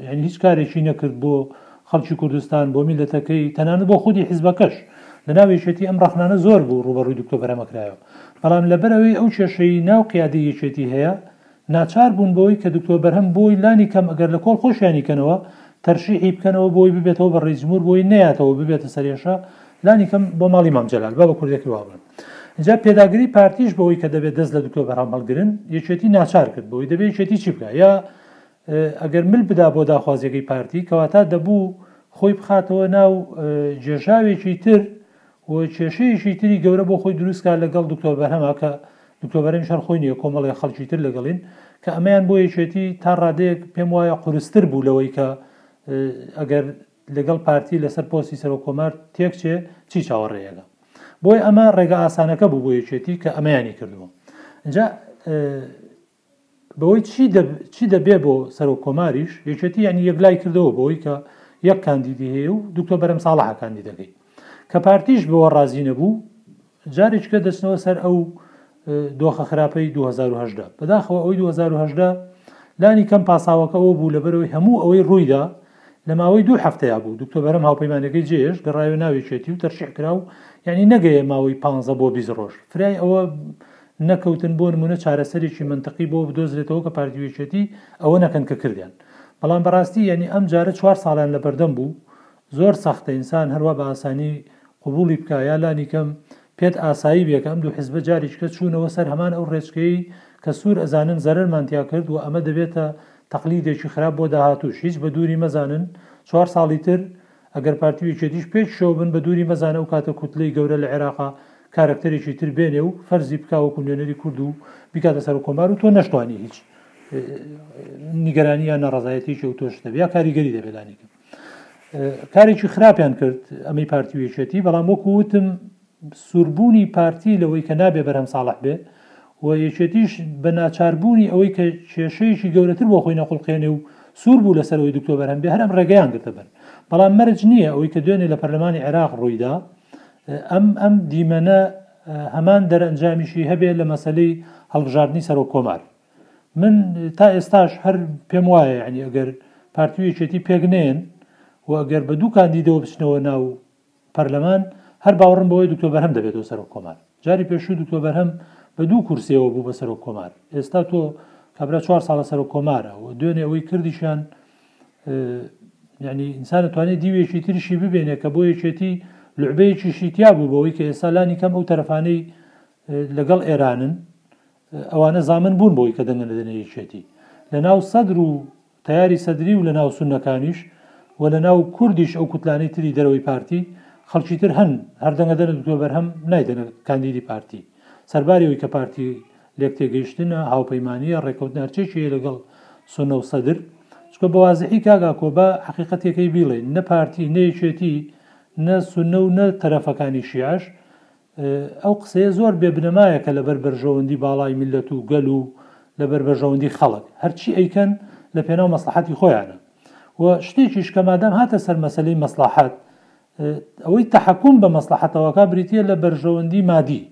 یانی هیچ کارێکی نەکرد بۆ خەڵکی کوردستان بۆ میلەتەکەی تەنانەت بۆ خودی حیزبەکەش لە ناو یەکێتی ئەم ڕەخنانە زۆر بوو ڕوبەڕووی دکتۆ بەرەمەکرایەوە بەڵام لەبەرەوەی ئەو کێشەی ناو قیادی یەکێتی هەیە ناچار بوون بۆی کە دکتۆ بەرهەم بۆی لانی کەم ئەگەر لە کۆڵ خۆشیانی کەنەوە تەرشیحی بکەنەوە بۆی ببێتەوە بە ڕێزمور بۆی نەیاتەوە ببێتە سەرێشە لانی کەم بۆ ماڵی مامجلال بە بە کوردێکی وابن جا پێداگری پارتیش بەوەی کە دەبێت دەست لە دکتۆ بەرهەم هەڵگرن یەکێتی ناچار کرد بۆی دەبێت یەکێتی چی بکە یا ئەگەر مل بدا بۆ داخوازیەکەی پارتی کەواتە دەبوو خۆی بخاتەوە ناو جێژاوێکی تر و کێشەیەکی تری گەورە بۆ خۆی دروستکە لەگەڵ دکتۆر بەرهەما کە دکتۆر بەرەم شەر خۆی نیە کۆمەڵی خەڵکی تر لەگەڵین کە ئەمەیان بۆ یەکێتی تا ڕادەیەک پێم وایە قورستر بوو لەوەی کە ئەگەر لەگەڵ پارتی لەسەر پۆستی سەرۆک کۆمار تێکچێ چی چاوەڕێیەگە بۆی ئەمە ڕێگە ئاسانەکە بوو بۆ یەکێتی کە ئەمەیانی کردووە جا بەوەی چی دەبێ بۆ سەرۆک کۆماریش، یەکێتی یانی یەکلای کردەوە بەوەی کە یەک کاندیدی هەیە و دوکتۆر بەرەم ساڵحە کاندیدەکەی. کە پارتیش بەوە رازی نەبوو، جارێکیکە دەچنەوە سەر ئەو دۆخە خراپەی دوو هەزار و هەژدە. بەداخەوە ئەوەی دوو هەزار و هەژدە لانی کەم پاساوەکە ئەوە بوو لەبەرئەوەی هەموو ئەوەی روویدا لەماوەی دوو هەفتەیا بوو، دوکتۆر بەرەم هاوپەیمانەکەی جێهێشت گەڕایەوە ناو یەکێتی و تەرشیح کرا و یانی نەگەیە ماوەی پانزە بۆ بیست رۆژ فرای ئەوە نەکەوتن بۆ نمونە چارەسەرێکی مەنتقی بۆ بدۆزرێتەوە کە پارتی و یەکێتی ئەوە نەکەن کە کردیان بەڵام بەڕاستی یانی ئەم جارە چوار ساڵیان لە بەردەم بوو زۆر سەختە ئینسان هەروا بە ئاسانی قبوڵی بکا یا لانی کەم پێت ئاسایی بێ کە ئەم دوو حزبە جاریککە چوونەوە سەر هەمان ئەو ڕێچکەیەی کە سوور ئەزانن زەرەرمان تیا کرد وە ئەمە دەبێتە تەقلیدێکی خراپ بۆ داهاتووش هیچ بە دووری مەزانن چوار ساڵی تر ئەگەر پارتی و یەکێتیش پێکیشەوە بن بەدووری مەزانە ئەو کاتە کوتلەی گەورە لە عێراقا کارەکتەرێکی تر بێنێ و فەرزی بکا وەکو نوێنەری کورد و بیکاتە سەرۆککۆمار و تۆ نەشتوانی هیچ نیگەرانی یان ناڕەزایەتیەکی و تۆش دەبێ یا کاریگەری دەبێ لانیکەم کارێکی خراپیان کرد ئەمەی پارتی و یەکێتی بەڵام وەکو وتم سوربوونی پارتی لەوەی کە نابێ بەرهەم ساڵح بێ و یەکێتیش بە ناچاربوونی ئەوەی کە کێشەیەکی گەورەتر بۆ خۆی نەخولقێنێ و سوور بوو لەسەر ئەوەی دکتۆ بەرهەم بێ هەر ئەم ڕێگەیان گرتە بەر بەڵام مەرج نییە ئەوەی کە دوێنێ لە پەرلەمانی عێراق ڕوویدا ئەم ئەم دیمەنە هەمان دەرەنجامیشی هەبێ لە مەسلەی هەڵبژاردننی سەرۆک کۆمار من تا ئێستاش هەر پێم وایە ینی ئەگەر پارتیویەکێتی پێگنێن و ئەگەر بە دوو کاندیدەوە بچنەوە ناو پەرلەمان، هەر باوەڕم بەوەیە دکتۆر بەرهەم دەبێتەوە سەرۆک کۆمار. جاری پێشوو دکتۆر بەرهەم بە دوو کورسیەوە بوو بە سەرۆک کۆمار. ئێستا تۆ کابرا چوار ساڵە سەرۆک کۆمارە و دوێنێ ئەوەی کردیشیان یعنی ئینسانە توانێت دیوێکی تریشی ببێنێ کە بۆ یەکێتی لعبەیەکی شیتیا بوو بەوەی کە ئێستا لانی کەم ئەو تەرەفانەی لەگەڵ ئێرانن ئەوانە زامن بوون بۆی کە دەنگە دەدەنە یەکێتی لە ناو سەدر و تەیاری سەدری و لە ناو سونەکانیش و لە ناو کوردیش ئەو کوتلانەی تری دەرەوەی پارتی خەڵکی تر هەن هەر دەنگە دەنە دکتۆر بەرهەم نایدەنە کاندیدی پارتی سەرباری ئەوی کە پارتی لێک تێگەیشتنە هاوپەیمانیە ڕێکەوتنە هەرچێکی هەیە لەگەڵ سونە و سەدر چکە بەوازحی کاک ئاکۆ بە حقیقەتەکەی بیڵێ نە پارتی نە یەکێتی نە سونە و نە تەرەفەکانی شیعەش ئەو قسەیە زۆر بێ بنەمایە کە لەبەر بەرژەوەندی باڵای میللەت و گەل و لەبەر بەرژەوەندی خەڵک هەرچی ئەیکەن لە پێناو مەسڵەحەتی خۆیانە و شتێکیش کە مادام هاتە سەر مەسەلەی مەسڵەحەت ئەوەی تەحەکوم بە مەسڵەحەتەوەکە بریتیە لە بەرژەوەندی مادی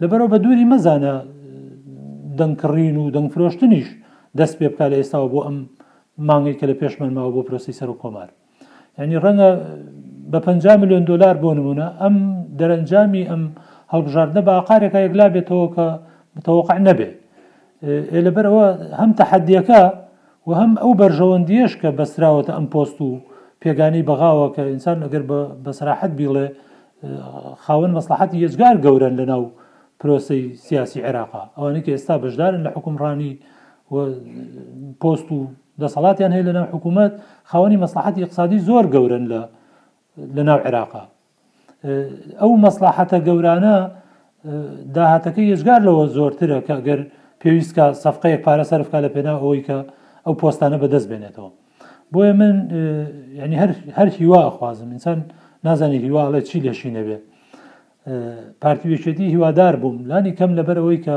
لەبەرەوە بە دووری مەزانە دەنگکڕین و دەنگفرۆشتنیش دەست پێ بکە لە ئێستاوە بۆ ئەم مانگی کە لە پێشمان ماوە بۆ پرۆسی سەر و کۆمار یعنی ڕەنگە بە پ ملیۆن دلار بۆ نمونە ئەم دەرەنجامی ئەم هەڵبژاردنە بە ئاقارێکە یەکلا بێتەوە کە متەوەقع نەبێ ئێ لەبەرەوە هەم تەحەدیەکە و هەم ئەو بەرژەوەندیش کە بەسراوەتە ئەم پۆست و پێگانی بەغاوە کە ئینسان ئەگەر بە سراحەت بیڵێ خاوەن مەسلحەتی یەجگار گەورن لە ناو پرۆسی سیاسی عێراقا ئەوانەی کە ئێستا بەشدارن لە حکومڕانی و پۆست و دەسەڵاتیان هەیە لەناو حکوومەت خاوەنی مەسلحەتی اقتصادی زۆر گەورن لە لەناو عێراقا ئەو مەسلحەتە گەورانە داهاتەکە یشگار لەوە زۆرترە کە گەر پێویستکە سەفقەیەک پارە سەرفکە لە پێنا ئەوەی کە ئەو پۆستانە بەدەست بێنێتەوە بۆیە من ینی هەر هیوا ئەخوازم ئینسان نازانێ هیواڵێ چی لەشی نەبێ پارتی وێشێتی هیوادار بووم لانی کەم لەبەرەوەی کە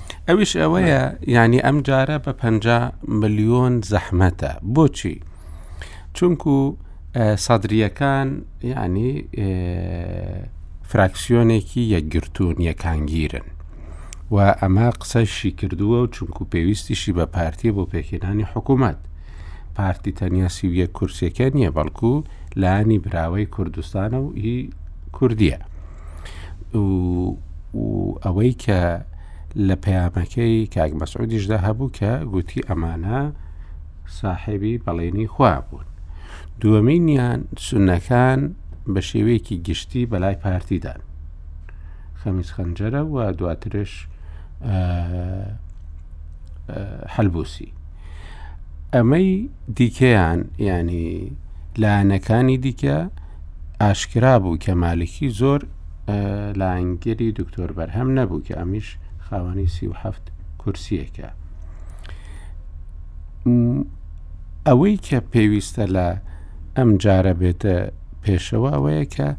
ئەویش ئەوەیە یعنی ئەم جارە بە پ ملیۆن زەحمەتە بۆچی چونکو سەدرییەکان یعنی فراکسیۆنێکی یەکگرتوون یەکانگیرن و ئەمە قسەشی کردووە و چونکو پێویستیشی بە پارتی بۆ پێکهێنانی حکوومەت پارتی تەنیا سیویە کورسەکە نییە بەڵکو لانی براوەی کوردستانە و هی کوردیە و ئەوەی کە لە پەیامەکەی کاک مەسعودیشدا هەبوو کە گوتی ئەمانە ساحێبی بەڵێنی خوا بوون دووەمینیان سونەکان بە شێوەیەکی گشتی بەلای پارتیدان خەمیز خەنجەرە و دواترش حەلبوسی ئەمەی دیکەیان ینی لایەنەکانی دیکە ئاشکرا بوو کە مالکی زۆر لایەنگری دکتۆر بەرهەم نەبوو کە ئەمیش خاوەنی سی و هەفت کورسیەکە ئەوەی کە پێویستە لە ئەم جارە بێتە پێشەوە ئەوەیە کە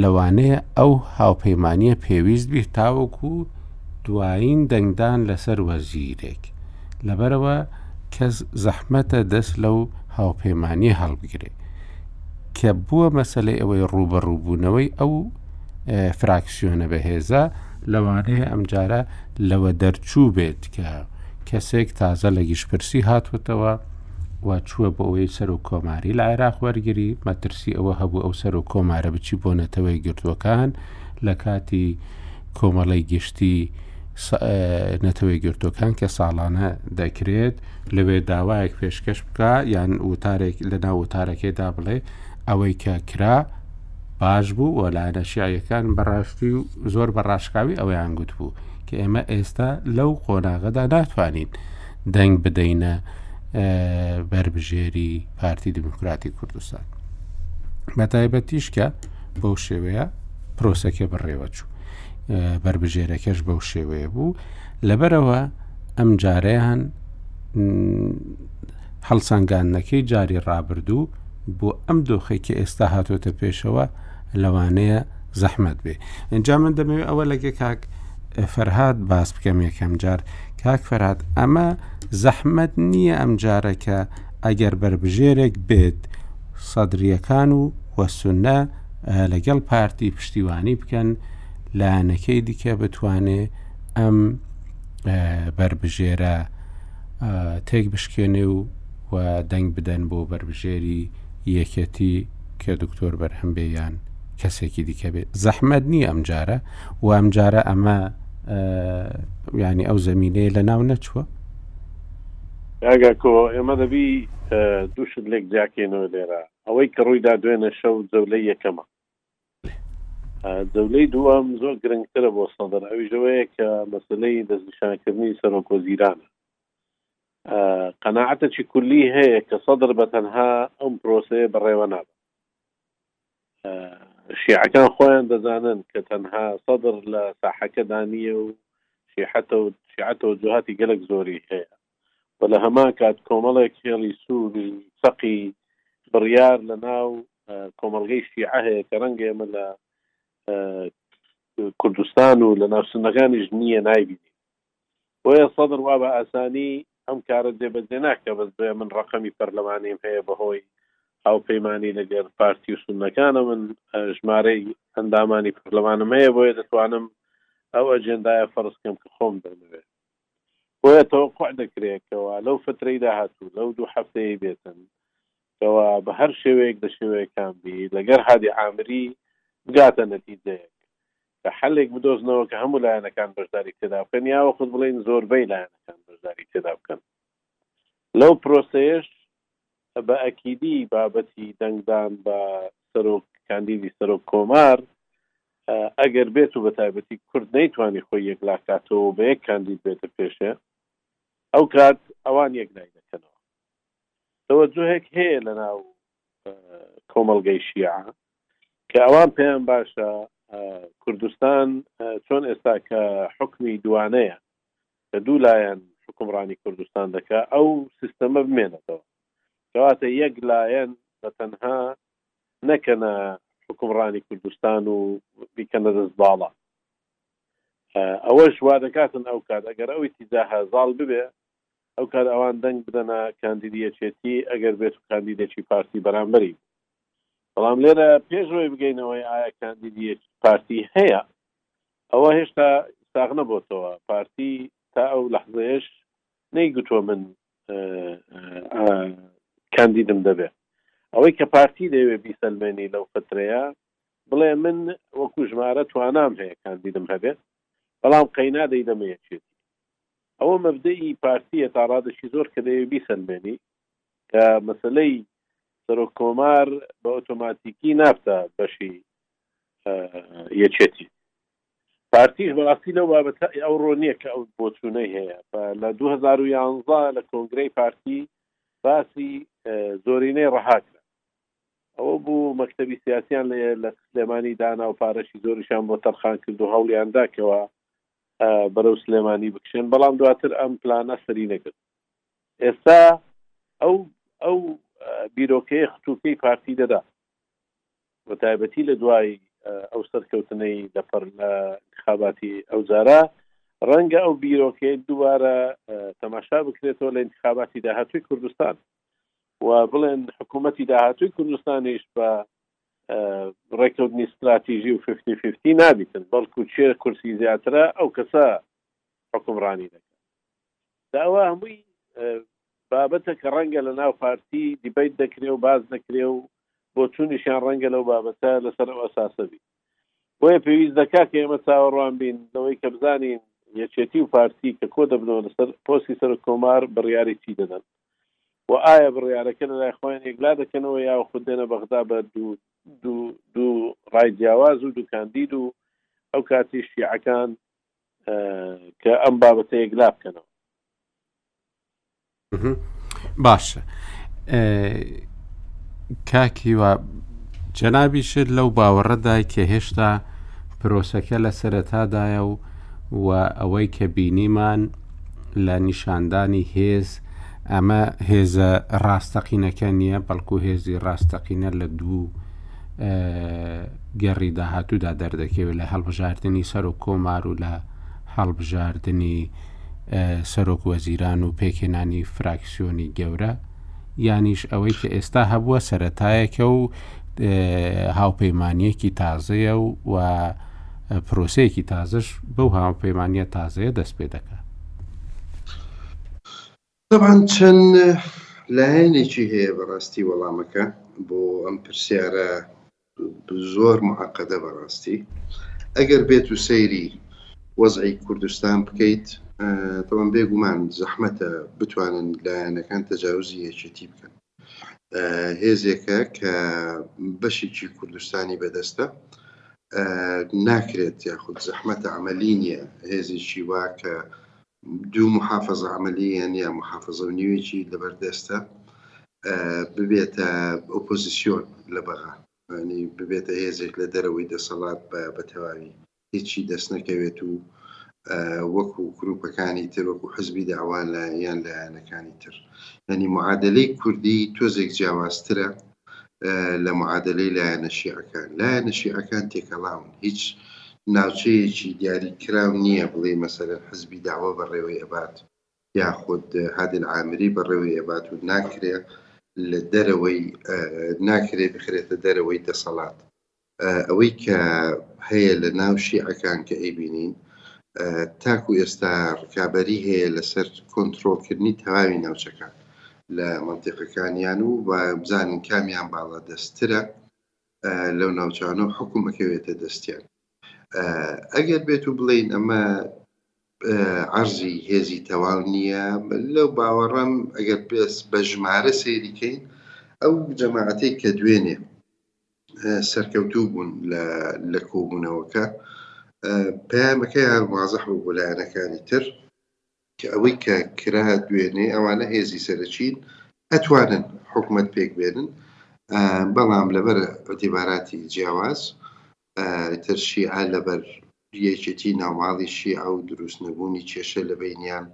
لەوانەیە ئەو هاوپەیمانە پێویست بی تاوەکو دوایین دەنگدان لەسەر وەزیرێک لەبەرەوە کەس زەحمەتە دەست لەو هاوپەیمانە هەڵبگرێت کە بووە مەسلەی ئەوەی ڕوبەڕووبوونەوەی ئەو فراکسیۆنە بەهێزە لەوانەیە ئەمجارە لەوە دەرچوو بێت کە کەسێک تازە لە گشتپرسی هاتوتەوە و چووە بۆ ئەوەی سەر و کۆماری لە عێراق وەرگری مەترسی ئەوە هەبوو ئەو سەر و کۆمارە بچی بۆ نەتەوەی گردووەکان لە کاتی کۆمەڵی گشتی نەتەوەی گرتوەکان کە ساڵانە دەکرێت لەوێ داوایەک پێشکەش بکە یان وتارێک لە ناو وتارەکەیدا بڵێ ئەوەی کە کرا باش بوو و لایەنە شیعەکان بەڕاستی و زۆر بە ڕاشکاوی ئەویان گوت بوو کە ئێمە ئێستا لەو قۆناغەدا ناتوانین دەنگ بدەینە بەربژێری پارتی دیموکراتی کوردستان بەتایبەتیشکە بەو شێوەیە پرۆسەکە بڕێوە چوو بەربژێرەکەش بەو شێوەیە بوو لەبەرەوە ئەم جارەیان هەڵسەنگاندنەکەی جاری ڕابردوو بۆ ئەم دۆخی کە ئێستا هاتۆتە پێشەوە لەوانەیە زەحمت بێ ئەجا من دەمەوێت ئەوە لەگە کاک فەرهاد باس بکەم یەکەم جار کاک فەرهاد ئەمە زەحمت نییە ئەم جارەکە ئەگەر بربژێرێک بێت سەدریەکان و وەسونە لەگەڵ پارتی پشتیوانی بکەن لایەنەکەی دیکە بتوانێ ئەم بەربژێرە تێک بشکێنێ و و دەنگ بدەن بۆ بەربژێری یەکەتی کە دکتۆر بەرهەم بێیان کەسێکی دیکە بێت زەحمەت نییە ئەم جارە و ئەم جارە ئەمە ینی ئەو زمینەیە لە ناو نەچووە ئەگە کۆ ئێمە دەبی دووشت لێک جیاکەینەوە لێرە ئەوەی کە ڕوویدا دوێنێ شەو جەولەی یەکەمە. جەولەی دووەم زۆر گرنگترە بۆ سەدر، ئەویش ئەوەیە کە مەسەلەی دەستنیشانکردنی سەرۆکوەزیرانە. قەناعەتێکی کولی هەیە کە سەدر بە تەنها ئەم پرۆسەیە بەڕێوە نابات. شیعەکان خۆیان دەزانن کە تەنها سەدر لە ساحەکەدا نییە و شیعە تەوجوهاتی گەلەک زۆری هەیە. و لە هەمان کات کۆمەڵێک هێڵی سووری چەقی بڕیار لە ناو کۆمەڵگەی شیعە هەیە کە ڕەنگە ئێمە لە کوردستان و لە ناو سنەکانیش نییە نایبینی بۆیە سەدر وا بە ئاسانی ئەم کارە جێبەجێ ناکە بەس بێ من ڕقەمی پەرلەمانیم هەیە بەهۆی هاوپەیمانی لەگەر پارتی و سونەکانە من ژمارەی ئەندامانی پەرلەمانم هەیە بۆیە دەتوانم ئەو ئەجێندایە فەرزکەم کە خۆم دەمەوێت بۆیە تەوەقوع دەکرێت کەوا لەو فەترەی داهاتوو لەو دوو هەفتەیەی بێتن کەوا بە هەر شێوەیەک لە شێوەیەکان بی لەگەر هادی عامری بگاتە نەتیجەیەک کە حەلێک بدۆزنەوە کە هەموو لایەنەکان بەشداری تێدا بکەن یا وەخود بڵێین زۆربەی لایەنەکان بەشداری تێدا بکەن. لەو پرۆسەیەش بە ئەکیدی بابەتی دەنگدان بە سەرۆک کاندیدی سەرۆک کۆمار ئەگەر بێت و بەتایبەتی کورد نەیتوانی خۆی یەکلاکاتەوە و بە یەک کاندید بێتە پێشێ ئەو کات ئەوان یەک لای دەکەنەوە تەوەجهێک هەیە لە ناو کۆمەلگەی شیعە کە ئەوان پێیان باشە کوردستان چۆن ئێستا کە حکمی دوانەیە کە دوو لایەن حوکمڕانی کوردستان دەکا ئەو سیستەمە بمێنێتەوە کەواتە یەک لایەن بە تەنها نەکەنە حوکمڕانی کوردستان و بیکەنە دەست باڵە ئەوەش وا دەکاتن ئەو کات ئەگەر ئەوی تیزاهە زاڵ ببێ ئەو کار ئەوان دەنگ بدەنا کاندیدیەچێتی ئەگەر بێت و کاندیدێکی پارتی بەرامبەری بەڵام لێرە پێشەوەی بگەینەوەی ئایا کاندیدی پارتی هەیە ئەوە هێشتا ساغ نەبۆتەوە پارتی تا ئەو لەحزەیەش نەیگوتووە من کاندیدم دەبێ ئەوەی کە پارتی دەوێ بیسەلمێنی لەو فترەیە بڵێ من وەکو ژمارە توانام هەیە کاندیدم هەبێت بەڵام قەینا دەیدەمەیەچێت ئەوە مەبدەی پارتیە تا ڕادەشی زۆر کە دەوێ بیسەلمێنی کە مەسلەی سەرۆک کۆمار بە ئۆتۆماتیکی نابتە بەشی یەکێتی پارتیش بەڕاستی لەو بابەتە ئەو ڕۆنیە کە ئەو بۆچوونەی هەیە لە 2011 لە کۆنگرەی پارتی باسی زۆرینەی ڕەهاکرا ئەوە بوو مەکتتەبی سیاسیان لە لە سلێمانی دانا و پارەشی زۆریشان بۆ تەرخان کرد و هەوڵیاندا کەەوە بەرەو سلێمانی بکشێن بەڵام دواتر ئەم پلانە سەری نەگرت ئێستا ئەو ئەو بیرۆکەیە خطوکەی پارتی دەدا بە تایبەتی لە دوای ئەو سەرکەوتنەی لەپەڕ لە انتخاباتی ئەو جارە، ڕەنگە ئەو بیرۆکەیە دووبارە تەماشا بکرێتەوە لە انتخاباتی داهاتووی کوردستان و بڵێن حکوومەتی داهاتووی کوردستانیش بە ڕێککەوتنی ستراتیژی و ففتی ففتی نابیتن بەڵکو چێ کورسی زیاترە ئەو کەسە حکومڕانی دەکەن. دا ئەوە هەمووی بابەتە کە ڕەنگە لە ناو پارتی دیبەیت دەکرێ و باس دەکرێ و بۆچوونیشیان ڕەنگە لەو بابەتە لەسەر ئەو ئەساسە بی بۆیە پێویست دەکا کە ئێمە چاوەڕوان بین لەوەی کە بزانین یەکێتی و پارتی کە کۆ دەبنەوە لەسەر پۆستی سەرۆک کۆمار بڕیاری چی دەدەن و ئایا بڕیارەکە لە لای خۆیان یەکلا دەکەنەوە یا خود دێنە بەغدا بە دوو دوو دوو ڕای جیاواز و دوو کاندید و ئەو کاتی شیعەکان کە ئەم بابەتە یەکلا بکەنەوە باشە کاکیوە جەنابیشت لەو باوەڕەدای کە هێشتا پرۆسەکە لە سەرەتادایە و و ئەوەی کە بینیمان لە نیشاندانی هێز ئەمە هێزە ڕاستەقینەکە نییە بەڵکو هێزی ڕاستەقینە لە دوو گەڕی داهاتوودا دەردەکەوێت لە هەڵبژاردننی سەر و کۆمار و لە هەڵبژاردننی سەرۆک وەزیران و پێکێنانی فراکسیۆنی گەورە یانیش ئەوەی کە ئێستا هەبووە سەتایەکە و هاوپەیمانیەکی تازەیە و و پرۆسەیەکی تازەش بەو هاوپەیمانە تازەیە دەست پێ دەکات. تەبعەن چەند لایەنێکی هەیە بەڕاستی وەڵامەکە بۆ ئەم پرسیارە زۆر معقدە بەڕاستی ئەگەر بێت و سەیری وەزعی کوردستان بکەیت تەوان بێگومان زەحمەتە بتوانن لایەنەکان تەجاوزی یەکێتی بکەن هێزێکە کە بەشێکی کوردستانی بەدەستە ناکرێت یاخود زەحمەتە عملی نییە هێزێکی وا کە دوو محافەزە عەمەلی یان یا محافەزە و نیوێکی لەبەر دەستە ببێتە ئۆپۆزیسیۆن لە بەغا ینی ببێتە هێزێک لە دەرەوەی دەسەڵات بە بەتەواوی هیچی دەست نەکەوێت و وەکو گروپەکانی تر وەکو حزبی داوا لە یان لایەنەکانی تر ینی معادلەی کوردی تۆزێک جیاوازترە لە معادەلەی لایەنە شیعەکان. لایەنە شیعەکان تێکەڵاون، هیچ ناوچەیەکی دیاریکراو نییە بڵێی مەسەلەن حزبی دەعوە بەڕێوەی ئەبات یاخود هادی العامری بەڕێوەی ئەبات و ناکرێ لە دەرەوەی ناکرێ بخرێتە دەرەوەی دەسەڵات. ئەوەی کە هەیە لە ناو شیعەکان کە ئەیبینین تاکو ئێستا ڕکابەری هەیە لەسەر کۆنتترۆلکردنی تەواوی ناوچەکان لە منتیقەکانیان و و بزانین کامیان باڵا دەستترە لەو ناوچانە و حکوم بکەوێتە دەستیان ئەگەر بێت و بڵین ئەمە عەرزی هێزی تەواو نییە لەو باوەڕم ئەگەر پێس بە ژمارە سەیریکەین ئەو جەماعەتی کە دوێنێ سەرکەوتوو بوون لە کۆبوونەوەکە. پەیامەکەیان وازح بوو بۆ لایەنەکانی تر کە ئەوەی کە کرا دوێنێ، ئەوانە هێزی سەرەکین، ئەتوانن حکومەت پێکبێنن، بەڵام لەبەر ئیعتیباراتی جیاواز، ئیتر شیعە لەبەر یەکێتی ناوماڵی شیعە و دروست نەبوونی کێشە لە بەینیان،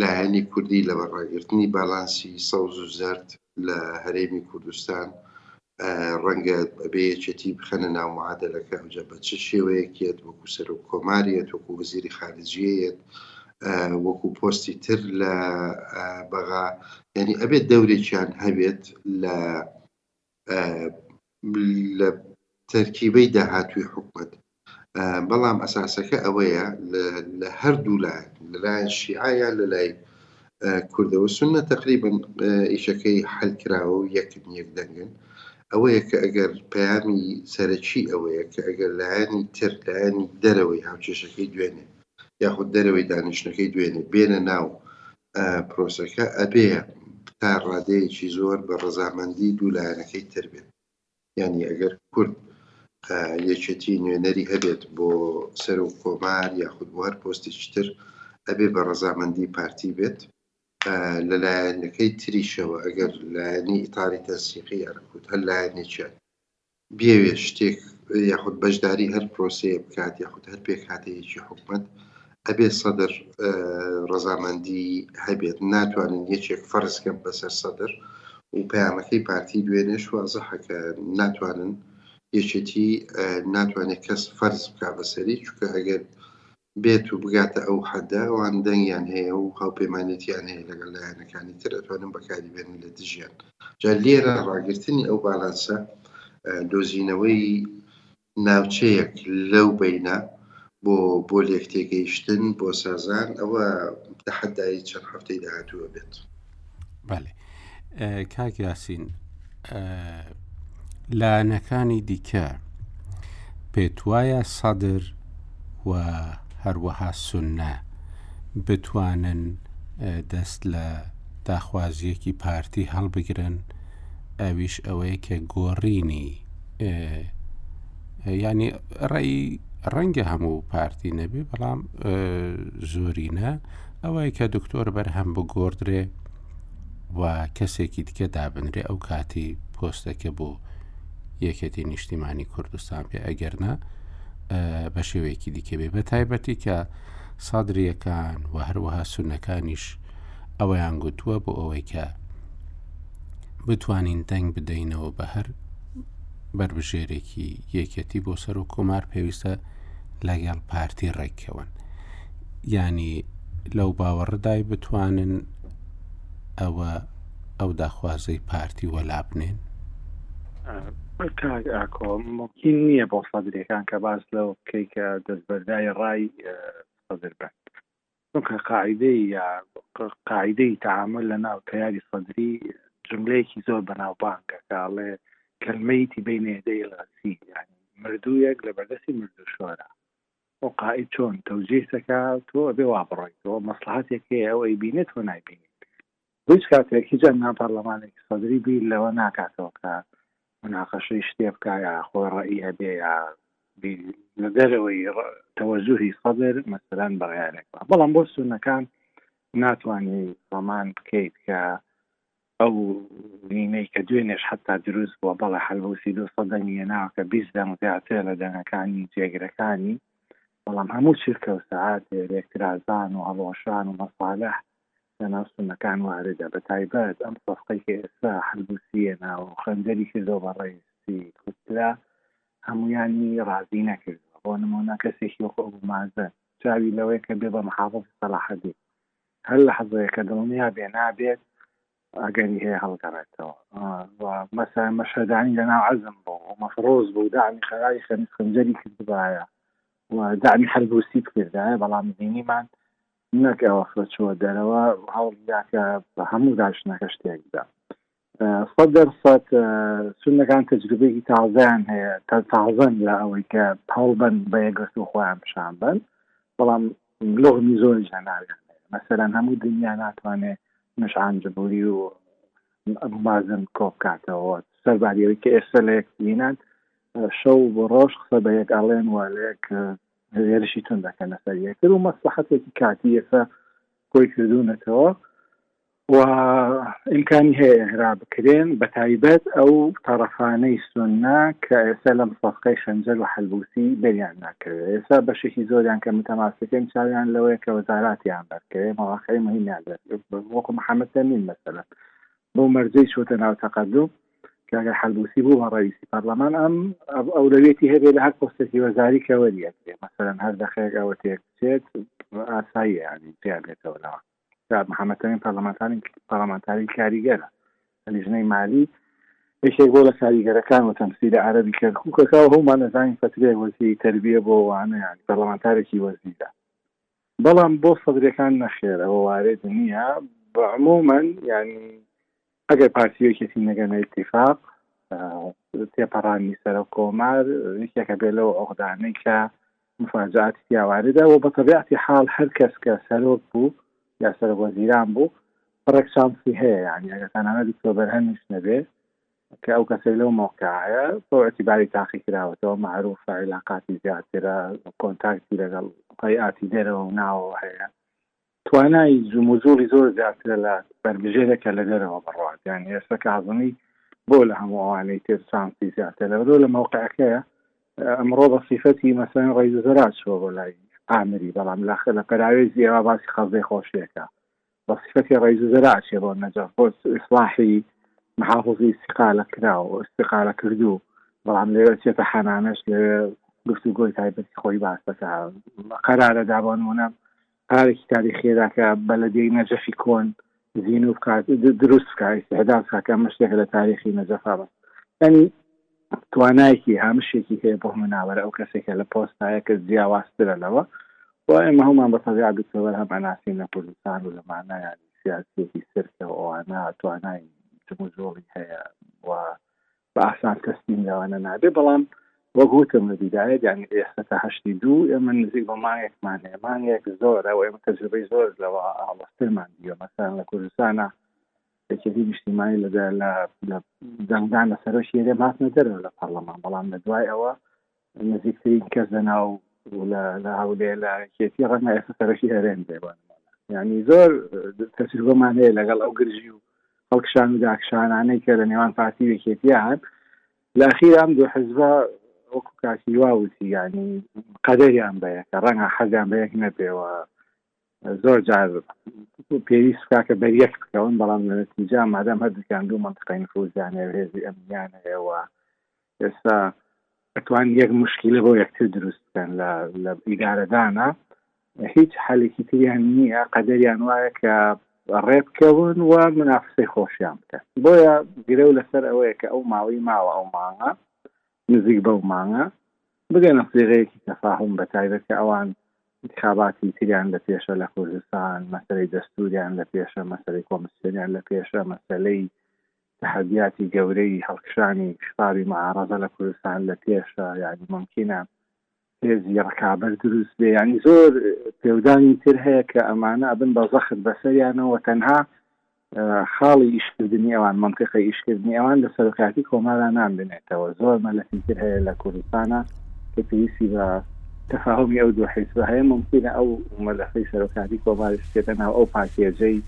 لایەنی کوردی لەبەر ڕاگرتنی باڵانسی سەوز و زەرد لە هەرێمی کوردستان ڕەنگە بەبێ یەکێتی بخەنە ناو معادەلەکە ئەوجا بە چ شێوەیەک یەت وەکو سەرۆک کۆمار یەت وەکو وەزیری خارجیە یەت وەکو پۆستی تر لە بەغا یعنی ئەبێت دەورێکیان هەبێت لە لە تەرکیبەی داهاتووی حکومەت بەڵام ئەساسەکە ئەوەیە لە هەردوو لای لەلایەن شیعە یان لە لای کوردەوە سنە تقریبن ئیشەکەی حلکراوە و یەکن یەک دەنگن ئەوەیە کە ئەگەر پەیامی سەرەکی ئەوەیە کە ئەگەر لایەنی تر لایەنی دەرەوەی هاوچێشەکەی دوێنێ یاخود دەرەوەی دانیشتەکەی دوێنێ بێنە ناو پرۆسەکە ئەبێ تا ڕادەیەکی زۆر بە ڕەزامەندی دوو لایەنەکەی تر بێت یعنی ئەگەر کورد یەکێتی نوێنەری هەبێت بۆ سەر و کۆمار یاخود بۆ هەر پۆستێکی تر ئەبێ بە ڕەزامەندی پارتی بێت لە لایەنەکەی تریشەوە ئەگەر لایەنی ئیتاری تەسیقی یاخود هەر لایەنێکیان بیەوێت شتێک یاخود بەشداری هەر پرۆسەیە بکات یاخود هەر پێکهاتەیەکی حکومەت ئەبێت سەدر ڕەزامەندی هەبێت ناتوانین یەکێک فەرزکەم بەسەر سەدر و پەیامەکەی پارتی دوێنێش وازەحەکە ناتوانن یەکێتی ناتوانێت کەس فەرز بک بەسەری چکە ئەگەر بێت و بگاتە ئەو حەدە ئەوان دەنگیان هەیە و هاوپەیمانێتیان هەیە لەگەڵ لایەنەکانی تر ئەتوانن بەکاری بێنن لە دژیان جا لێرە ڕاگرتنی ئەو باڵانسە دۆزینەوەی ناوچەیەک لەو بینە بۆ بۆ لێکتێگەیشتن بۆ سازان ئەوە تەحەدای چەند هەفتەی داهاتووە بێت. بەێ کاک یاسین لایەنەکانی دیکە پێت وایە سەدر و هەروەها سنە بتوانن دەست لە داخوازیەکی پارتی هەڵبگرن ئەویش ئەوەیە کە گۆڕینی ینی ڕێی ڕەنگە هەموو پارتی نەبێ بەڵام زۆرینە ئەوەی کە دکتۆر بەرهەم بگۆڕدرێ و کەسێکی دیکە دابنرێ ئەو کاتی پۆستەکە بۆ یەکێتی نیشتیمانی کوردستان پێ ئەگەرنا بە شێوەیەکی دیکە بێ بە تایبەتی کە سادریەکان و هەروەها سونەکانیش ئەوەیان گوتووە بۆ ئەوەی کە بتوانین دەنگ بدەینەوە بە هەر بەربژێرێکی یەکەتی بۆ سەر و کۆمار پێویستە لەگەڵ پارتی ڕێککەون ینی لەو باوەڕدای بتوانن ئەوە ئەو داخوازی پارتی وەلابنێن کاک ئاکۆ ممکن نییە بۆ سەدرەکان کە باس لەو بکەی کە دەستبەردای ڕای سەدر بن چونکە قاعیدەی یا قاعیدەی تەعامول لە ناو تەیاری سەدری جوملەیەکی زۆر بەناوبانگە کە ئەڵێ، کەلمەیتی بەین یەدەی الغسیل، یانی مردوویەک لە بەردەستی مردووشۆرە. ئەو قاعید چۆن تەوجیه دەکا، تۆ ئەبێ وا بڕۆیتەوە، مەسڵەحەتێک هەیە ئەو ئەیبینێ تۆ نایبینیت. هیچ کاتێک هیچ ئەندام پەڕلەمانێکی سەدری بیر لەوە ناکاتەوە کە موناقەشەی شتێ بکا یا خۆی ڕەئی هەبێ یا بیری لە دەرەوەی ڕ- تەوەجوهی سەدر مەسەلەن بڕیارێک با بەڵام بۆ سوننەکان ناتوانی ڕەمان بکەیت کە ئەو نیمەی کە دوێنێش حەتا دروست بووە بەڵێ حەلبوسی دوو سەد دەنگی هێناوە کە بیست دەنگ زیاترە لە دەنگەکانی جێگرەکانی بەڵام هەموو چرکە و سەعاتێ لێکترازان و هەڵوەشان و مەسالح لەناو سنەکان واردە بەتایبەت ئەم سەفقەی کە ئێستا حەلبوسی هێناوە و خەنجەری کردوە بە ڕیسی کوتلە هەمویانی ڕازی نەکردوە بۆ نمونە کەسێکی وەکو ئەبو مازن چاوی لەوەیە کە بێ بە محافزی سەلاحەدین هەر لەحزەیە کە دڵنیا بێ نابێت ئەگەری هەیە هەڵگەڕێتەوە و مەسەلەن مەشهەدانی لەناو عەزم بوو و مەفرۆز بوو دامی خەرای خەنجەری کردبایە و دامی حەلبوسی بکردایە بەڵام بینیمان نەک ئەوە کە چووە دەرەوە هەوڵی دا کە هەموو داژنەکەش تێک بدا. سەد دەر سەد سونەکان تەجروبەیەکی تازەیان هەیە تا تازەن لە ئەوەی کە هەوڵبەن بە یەکگرتوو خۆیان پیشان بەن بەڵام لغمی زۆری لە ناویان مەسەرەن هەموو دنیا ناتوانێ مشعان جبوری و مازن کۆ بکاتەوە سەرباریەوەی کە ئێستا لە یەک بینان شەو بۆ ڕۆژ قسە بە یەک ئەڵێن و لە یەک هێرشی تون دەکەن لەسەر یەکتر و مەسلحەتێکی کاتی یەسا کۆی کردوونەتەوە و ئیمکانی هەیە ئێرا بکرێن بە تایبەت ئەو تەڕەفانەی سنە کە ئێستا لەم سەفقەی خەنجەر و حلبوسی بەریان ناکەوێت ئێستا بەشێکی زۆریان کە متەماسەکەن چاویان لەوەیە کە وەزاراتیان بەرکەوێ مەواقعی مهمیان وەکو محەممەد تەمین مەسەلە بەو مەرجەی چووەتە ناو تەقەدوم کە ئەگەر حەلبووسی بوو بە ڕەییسی پەرلەمان ئەم ئەولەویەتی هەبێ لە هەر پۆستێکی وەزاری کە وەریەگرێ مەسەلەن هەر دەقێک ئەوە تێک بچێت ئاساییە یانی پێیان بێتەوە لەوە جار محەممەد تەمیم پەرلەمانتاری پەرلەمانتاری کاریگەرە لیژنەی مالی یەکێک بۆ لە کاریگەرەکان و تەمسیلە عەرەبی کەرکووکەکە و هەومان نەزانین فترەیەک وەزیری تربیە بۆ وانەیان پەرلەمانتارێکی وەزیرە بەڵام بۆ سەدرەکان نەخێر ئەوە وارد نیە بە عمومەن یانی ئەگەر پارتی و یەکێتی نەگەنە ئیتیفاق تێپەڕانی سەرۆک کۆمار یەکێکە بێ لەو عقدانەی کە مفاجاتی تیا واردە و بە تەبیعتی حاڵ هەر کەس کە سەرۆک بوو یا سەرۆک وەزیران بوو بڕێک چانسی هەیە یانی ئەگەر تەنانەت دکتۆر بەرهەمیش نەبێ کە ئەو کەسەی لەو مەوقعەیە بەو ئیعتیباری تاقی کراوەتەوە مەعروفە، عیلاقاتی زیاترە، کۆنتاکتی لەگەڵ هەیئاتی دەرەوە و ناوەوە هەیە، توانای جموجوڵی زۆر زیاترە لە بەربژێرێک کە لە دەرەوە بڕوات، یانی ئێستا کازمی بۆ لە هەموو ئەوانەی تر چانسی زیاترە لەبەرئەوەی لە مەوقعەکەیە، ئەمڕۆ بە سیفەتی مەسەلەن ڕەیزوزەرا چووە بۆ لای ئامری، بەڵام لە پەراوێزی ئەوا باسی قەزێ خۆشیەکا. بە سیفەتی ڕەئیس وزەرا ئەچێ بۆ نەجەف بۆ ئیسڵاحی محافزی ئیستیقالە کراو و ئیستیقالە کردوو، بەڵام لەوێ ئەچێتە حەمامێش لەوێ گفتوگۆی تایبەتی خۆی باس دەکا. قەرارە دا بۆنموونە قەرارێکی تاریخیە دا کە بەلەدیەی نەجەفی کۆن زینوو بکات، دروست بکا، ئیستیحداس بکا کە ئەمە شتێکە لە تاریخی نەجەفا بەس یانی، توانایەکی هامشێکی هەیە بۆ هەموو ناوەرە ئەو کەسێکە لە پۆستایە کە جیاوازترە لەوە و ئێمە هەومان بە تەبیعەت دکتۆر بەرهەم ئەناسین لە کوردستان و لە مانایان سیاسیەکی سرکە و ئەوانە توانای جموجۆڵی هەیە و بە ئاسان تەسلیم لەوانە نابێ بەڵام وەک وتم لە بیدایەت یان ئێستا تا هەشتی دوو ئێمە نزیک بە مانگێکمان هەیە مانگێک زۆرە و ئێمە تەجربەی زۆر لەوە هەڵەسترمان دیوە مەسەن لە کوردستانە یەکێتی نیشتیمانی لە دەنگدانە سەرۆکی هەرێم هاتنە دەرەوە لە پەرلەمان، بەڵام لە دوای ئەوە نزیکترین کەس لە ناو لە هەولێ لە یەکێتی ڕەنگە ئێستا سەرۆکی هەرێم بێ بۆ نموونە. یانی زۆر تەجروبەمان هەیە لەگەڵ ئەو گرژی و هەڵکشان و داکشانانەی کە لە نێوان پارتی و یەکێتییە هەن لە ئەخیرا ئەم دوو حزبە وەکو کاکی وا وتی یانی قەدەریان بە یەکە ڕەنگە حەزیان بە یەک نەبێ و زۆر جار پێویست کاکە بەر یەک بکەون بەڵام لە نەتیجا مادام هەردووکیان دوو منطقەی نفوزیان هەیە و هێزی ئەمنیان هەیە و ئێستا ئەتوان یەک مشکیلە بۆ یەکتر دروست بکەن لە لە ئیدارەدانە هیچ حالێکی تریان نییە قەدەریان وایە کە ڕێبکەون و منافسی خۆشیان بکەن بۆیە گرە و لەسەر ئەوەیە کە ئەو ماوەی ماوە ئەو مانگە نزیک بەو مانگە بگەنە سیغەیەکی تەفاهوم بەتایبەت کە ئەوان ئینتخاباتی تریان لە پێشە لە کوردستان مەسەلەی دەستوریان لە پێشە مەسەلەی کۆمسیۆنیان لە پێشە مەسەلەی تەحەدیاتی گەورەی هەڵکشانی شفاوی معارەزە لە کوردستان لە پێشە یانی مومکینە هێزی ڕکابەر دروست بێ یانی زۆر پێودانی تر هەیە کە ئەمانە ئەبن بە زەخت بەسەریانەوە تەنها خاڵی ئیشکردنی ئەوان منتیقی ئیشکردنی ئەوان لە سەرۆکاتی کۆمارا نان بنێتەوە زۆر مەلەفی تر هەیە لە کوردستانە کە پێویستی بە تەفاهمی ئەو دوو حیزب هەیە ممکنە ئەو مەلەفەی سەرۆکاتی کۆماری بچێتە ناو ئەو پاکێجەی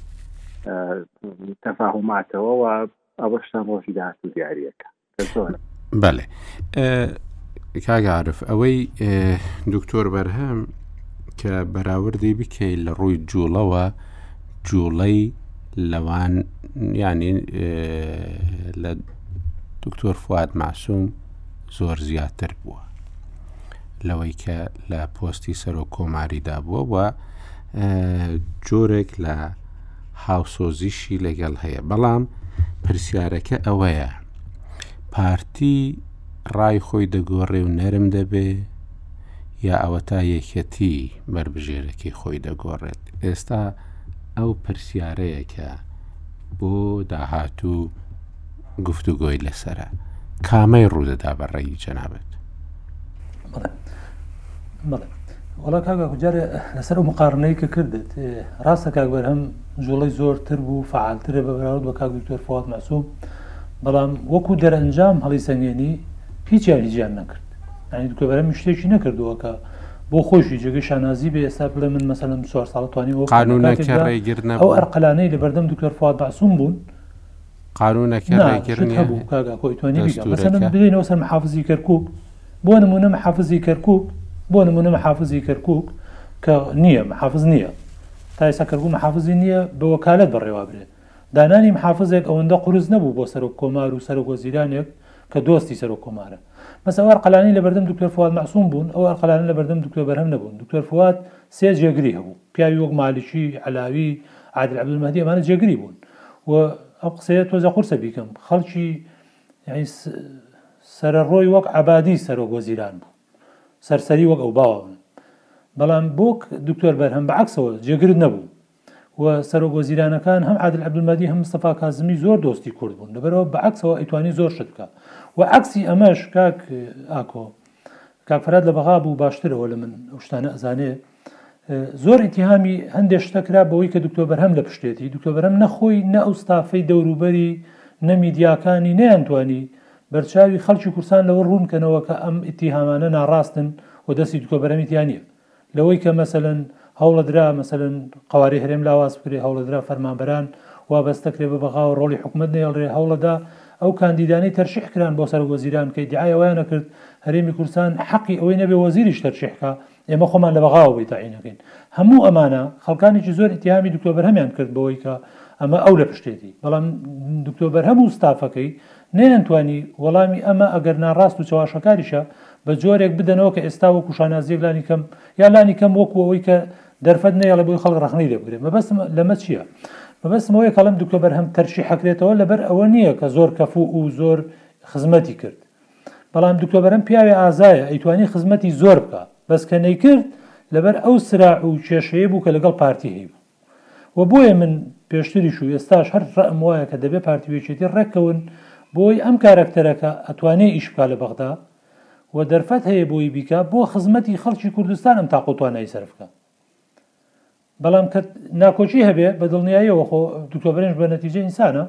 تەفاهماتەوە و ئەوەشتان ڕۆژی داهاتوو دیارەکە بەێ کاگەعاعرف ئەوەی دکتۆر بەرهەم کە بەراوردی بکەیت لە ڕووی جوڵەوە جوڵەی لەوان ینی لە دکتۆر فواد ماسووم زۆر زیاتر بووە لەوەی کە لە پۆستی سەرۆک کۆماریدا بووە و جۆرێک لە هاوسۆزیشی لەگەڵ هەیە، بەڵام پرسیارەکە ئەوەیە پارتی ڕای خۆی دەگۆڕێ و نەرم دەبێ یا ئەوەتا یەکەتی بەربژێرەکەی خۆی دەگۆڕێت ئێستا ئەو پرسیارەیەکە بۆ داهاتوو گفتوگۆی لەسەرە کامەی ڕوودەدا بە ڕێی جەنابێت وڵا کاگەجارێ لەسەر و مقارنەی کە کردێت ڕاستە کاک بەرهەم جوڵی زۆرتر بوو فعالترە بە بەراورد بە کاک دکتۆر فواد مەسووم بەڵام وەکو دەرەنجام هەڵی سەنگێنی هیچیان هیچیان نەکرد ئەنی دوکە بەرەمی شتێکی نەکردووە کە بۆ خۆشی جێگەی شانازی بێ ئێستا بڵێ من مەسەلم چوار ساڵ توانی ئەو ئەرقلانەی لە بەردەم دکتۆر فواد بەعسوم بوون قانونەکە ڕێگرن هەبوو کاگا کۆی تۆنی بگەمەسەنەوە سەر محافزی کەرکک بۆ نمونە محافزی کەرکک بۆ نمونە محافزی کەرکک کە نییە محافز نییە تا ئێستا کەرکک محافزی نییە بە وەکالت بەڕێوا برێت دانانی محافزێک ئەوەندە قرس نەبوو بۆ سەرۆک کۆمار و سەرۆک وەزیرانێک کە دۆستی سەرۆک کۆمارە بەس ئەوار قەلانی لە بەردەم دکتۆر فواد مەسووم بوون ئەو ئەرقلانە لە بەردەم دکتۆر بەرهەم نەبوون دکتۆر فواد سێ جێگری هەبوو پیاوی وەک مالکی، عەلاوی، عادل عەبدولمەهدی ئەمانە جێگری بوون و ئەو قسەیە تۆزە قورسە بیکەم خەڵکی یعنی سەرەڕۆی وەک عەبادی سەرۆک وەزیران بوو سەرسەری وەک ئەو باوەن بەڵام بۆک دکتۆر بەرهەم بەعکسەوە جێگرت نەبوو و سەرۆک وەزیرانەکان هەم عادل عبدمەدی هەم مستەفا کازمی زۆر دۆستی کورد بوون لەبەرەوە بەعکسەوە ئەیتوانی زۆر شت بکە و عکسی ئەمەش کاک ئاکۆ کاکفرات لە بەغا بوو باشترەوە لە من شتانە ئەزانێ زۆر ئتیهامی هەندێک شتەکرا بەوەی کە دکتۆ بەرهەم لە پشتێتی دکتۆ بەرەم نەخۆی نە ئەو ستافەی دەوروبەری نە میدیاکانی نیانتوانی بەرچاوی خەڵکی کورسان لەوە ڕوونکەنەوە کە ئەم ئتیهامانە ناڕاستن و دەستی دکتۆ بەرەمیتیانە لەوەی کە مەسەن هەوڵە درا مەسەن قواری هەرێم لاواز بکرێ هەوڵە درا فەرمانبەران وابەستەکرێ بە بەغاوە ڕۆڵی حکوومەت نێڵرێ هەوڵەدا ئەو کاندیدانی تەرشیحکران بۆ سەر وەزیران کە دیعاەوەیانە کرد هەرێمی کورسان حەقی ئەوەی نەبێ وەزیری شتەرشیحکە ئێمە خۆمان لە بەغاوە بۆی تەعین ئەکەین. هەموو ئەمانە خەڵکانێکی زۆر ئیتیهامی دکتۆر بەرهەمیان کرد بەوەی کە ئەمە ئەو لە پشتێتی، بەڵام دکتۆر بەرهەم و ستافەکەی نەیانتوانی وەڵامی ئەمە ئەگەر ناڕاست و چەواشەکاریشە بە جۆرێک بدەنەوە کە ئێستا وەکو شانازییەک لانی کەم یا لانی کەم وەکو ئەوەی کە دەرفەت نەیەڵێ بۆی خەڵک ڕەخنەی لێ بگرێت مەبەستم لەمە چییە؟ مەبەستم ئەوەیە کەڵم دکتۆر بەرهەم تەرشیحەکرێتەوە لەبەر ئەوە نییە کە زۆر کەفوو و زۆر خزمەتی کرد بەڵام دکتۆ بەرەم پیاوێ ئازایە ئەیتوانی خزمەتی زۆر بکە بەس کە نەیکرد لەبەر ئەو سرا و کێشەیە بوو کە لەگەڵ پارتی هەیبوو و بۆیە من پێشتریش و ئێستاش هەر ڕەم وایە کە دەبێ پارتیوێکێتی ڕێککەون بۆی ئەم کارەکتەرەکە ئەتوانێ ئیش بکە لە بەغدا و دەرفەت هەیە بۆی بیکە بۆ خزمەتی خەڵکی کوردستان ئەم تاقۆتوانایی سەرفکە بەڵام کە ناکۆکی هەبێ بە دڵنیاییەوە خۆ دکتۆر برنج بە نەتیجەی ئینسانە،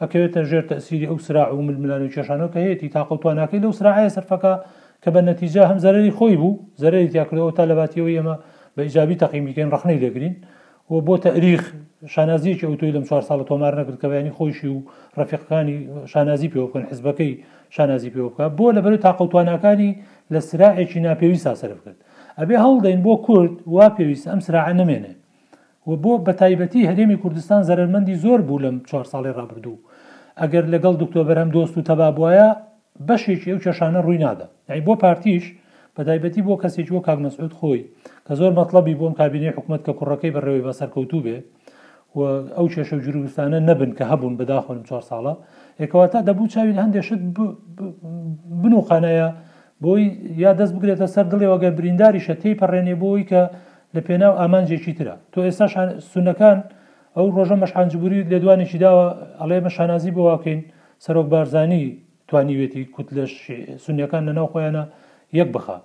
ئەکەوێتە ژێر تەئسیری ئەو سراع و ململانێ و کێشانەوە کە هەیەتی، تاقە و تواناکەی لەو سراعەیە سەرفەکا کە بە نەتیجە هەم زەرەری خۆی بوو، زەرەری تیا کردەوە تا لەباتی ئەوەی ئێمە بە ئیجابی تەقیم بیکەین ڕەخنەی لێگرین و بۆ تەئریخ شانازییەکی ئەوتۆی لەم چوار ساڵە تۆمار نەکرد کە بەیانی خۆیشی و ڕەفیقەکانی شانازی پێوە بکەن، حزبەکەی شانازی پێوە بکا، بۆ لەبەرەوەی تاقە و تواناکانی لە سراعێکی ناپێویستا سەرف کرد. ئەبێ هەوڵدەین بۆ کورد وا پێویستە ئەم سراعە نەمێنێ و بۆ بەتایبەتی هەرێمی کوردستان زەرەرمەندی زۆر بوو لەم چوار ساڵی ڕابردوو ئەگەر لەگەڵ دکتۆر بەرهەم دۆست و تەبا بواە بەشێکی ئەو کێشانە ڕووی نادا یعنی بۆ پارتیش بەتایبەتی بۆ کەسێکی وە کاک مەسعود خۆی کە زۆر مەطلبی بۆم کابینەی حکوومەت کە کوڕەکەی بەڕێوەی بە سەرکەوتوو بێ و ئەو کێشە و گروستانە نەبن کە هەبوون بەداخۆنم چوار ساڵە یەکەوەتا دەبوو چاوی لە هەندێک شت بنوقانایە بۆی یا دەست بگرێتە سەر دڵێەوە گەر برینداریشە تێی پەڕێنێ بۆی کە لە پێناو ئامانجێکی ترە تۆ ئێستا سونەکان ئەو ڕۆژە مەشحانجبوری لێدوانێکی داوە ئەڵێ مە شانازی بۆ واکەین سەرۆک بارزانی توانیوێتی کوت لە سونیەکان لەناو خۆیانە یەک بخە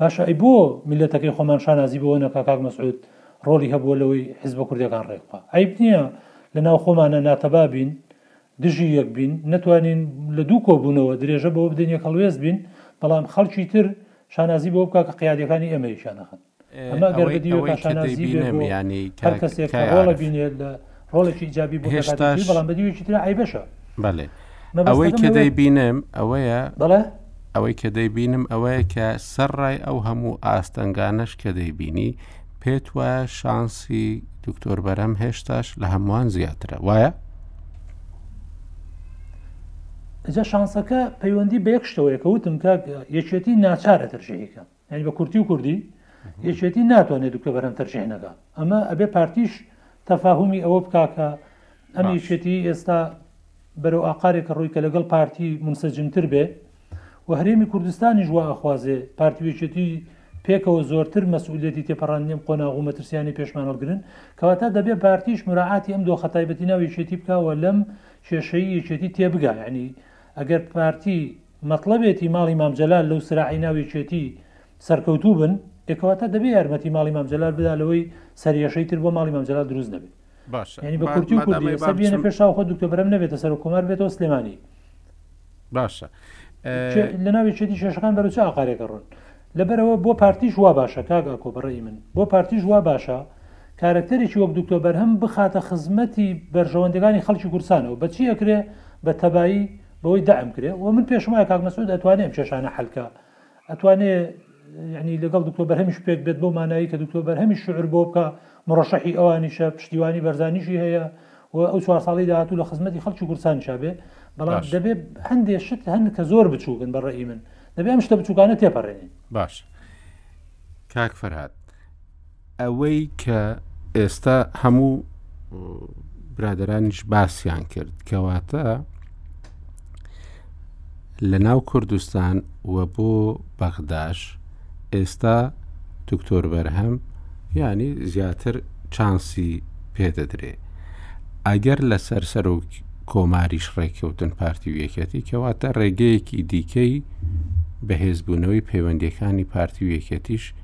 باشە ئەی بۆ میلەتەکەی خۆمان شانازی بەوە نەکە کاک مەسعود ڕۆلی هەبووە لەوەی حزبە کوردەکان ڕێکخوا ئەیب نییە لە ناو خۆمانە ناتەبا بین دژی یەک بین نتوانین لە دوو کۆبوونەوە درێژە بەوە بدەین یەک هەڵوێست بین بەڵام خەڵکی تر شانازی بۆ بکە کە قیادەکانی ئەمەیشانەخن ئەمە گەر بەدیوە شانازی بێنێ هەر کەسێک ڕۆڵە بینێت لە ڕۆڵێکی ئیجابی بۆ هێشتاش- دەگاتێتی، بەڵام بە دیوێکی ترا عەیبەشە بەێ مەبەستەکەم ئەوەی کە لەوەیە- دەیبینم ئەوەیە بەڵێ ئەوەی کە دەیبینم ئەوەیە کە سەر ڕای ئەو هەموو ئاستەنگانەش کە دەیبینی پێت وایە شانسی دکتۆر بەرەم هێشتاش لە هەمووان زیاترە وایە جا شانسەکە پەیوەندی بە یەک شتەوەیە کە وتم کاک یەکێتی ناچارە تەرجیحی کەم یعنی بە کورتی و کوردی یەکێتی ناتوانێت دوکە بەرەم تەرشیح نەکە ئەمە ئەبێ پارتیش تەفاهمی ئەوە بکاکە ئەم یەکێتی ئێستا بەرەو ئاقارێک کە ڕووی کە لەگەڵ پارتی منسەجمتر بێ و هەرێمی کوردستانیش وە ئەخوازێ پارتیوێکێتی پێکەوە زۆرتر مەسئولێتی تێپەڕاندنیم قۆناغ و مەترسیانی پێشمان هەڵگرن کەواتە دەبێ پارتیش مراعاتی ئەم دۆخە تایبەتی ناو یەکێتی بکەوە لەم کێشەی یەکێتی تێبگا ینی ئەگەر پارتی مەتڵەبێتی ماڵی مام جەلال لەو سراحەی ناو یەکێتی سەرکەوتوو بن ئێ کەواتە دەبێ یارمەتی ماڵی مام جەلال بدا لەوەی سەرئێشەی تر بۆ ماڵی مام جەلال دروست نەبێ باشە یانی بە کورتی و کوردی مادامەی ئێستا بابچم بیەنە پێش چاو خۆ دوکتۆ برەم نەبێتە سەرۆک کۆمار بێتەوە سلێمانی باشە چێ- ئه، لە ناوی چێتی کێشەکان بەرەو چ ئاقارێکە ڕۆن لەبەرەوە بۆ پارتیش وا باشە کاک ئاکۆ بەڕێی من بۆ پارتیش وا باشە کارەکتەرێکی وەک دکتۆ بەرهەم بخاتە خزمەتی بەرژەوەندەکانی خەڵکی کورسانەوە بە چی ئەکرێ بە تەبایی بەوەی دەعم کرێ و من پێشم وایە کاک مەسعود ئەتوانێ ئەم کێشانە حەل کا ئەتوانێ یعنی لەگەڵ دکتۆر بەرهەمیش پێک بێت بۆ مانایی کە دکتۆر بەرهەمی شعر بۆ بکە مڕەشەحی ئەوانیشە پشتیوانی بەرزانیشی هەیە و ئەو چوار ساڵی داهاتوو لە خزمەتی خەڵکی کورسان چابێ بەڵام باش. دەبێت هەندێ شت هەن کە زۆر بچووکن بە ڕێی من دەبێ ئەم شتە بچووکانە تێپەڕێنین باش کاک فەرهاد ئەوەی کە ئێستا هەموو برادرانیش باسیان کرد کەواتە لە ناو کوردستان و بۆ بەغداش ئێستا دکتۆر بەرهەم ینی زیاتر چانسی پێدەدرێ ئەگەر لەسەر سەرۆک کۆماریش ڕێککەوتن پارتی ویەکەتی کەواتە ڕێگەیەکی دیکەی بەهێزبوونەوەی پەیوەندەکانی پارتی ویەکەتیش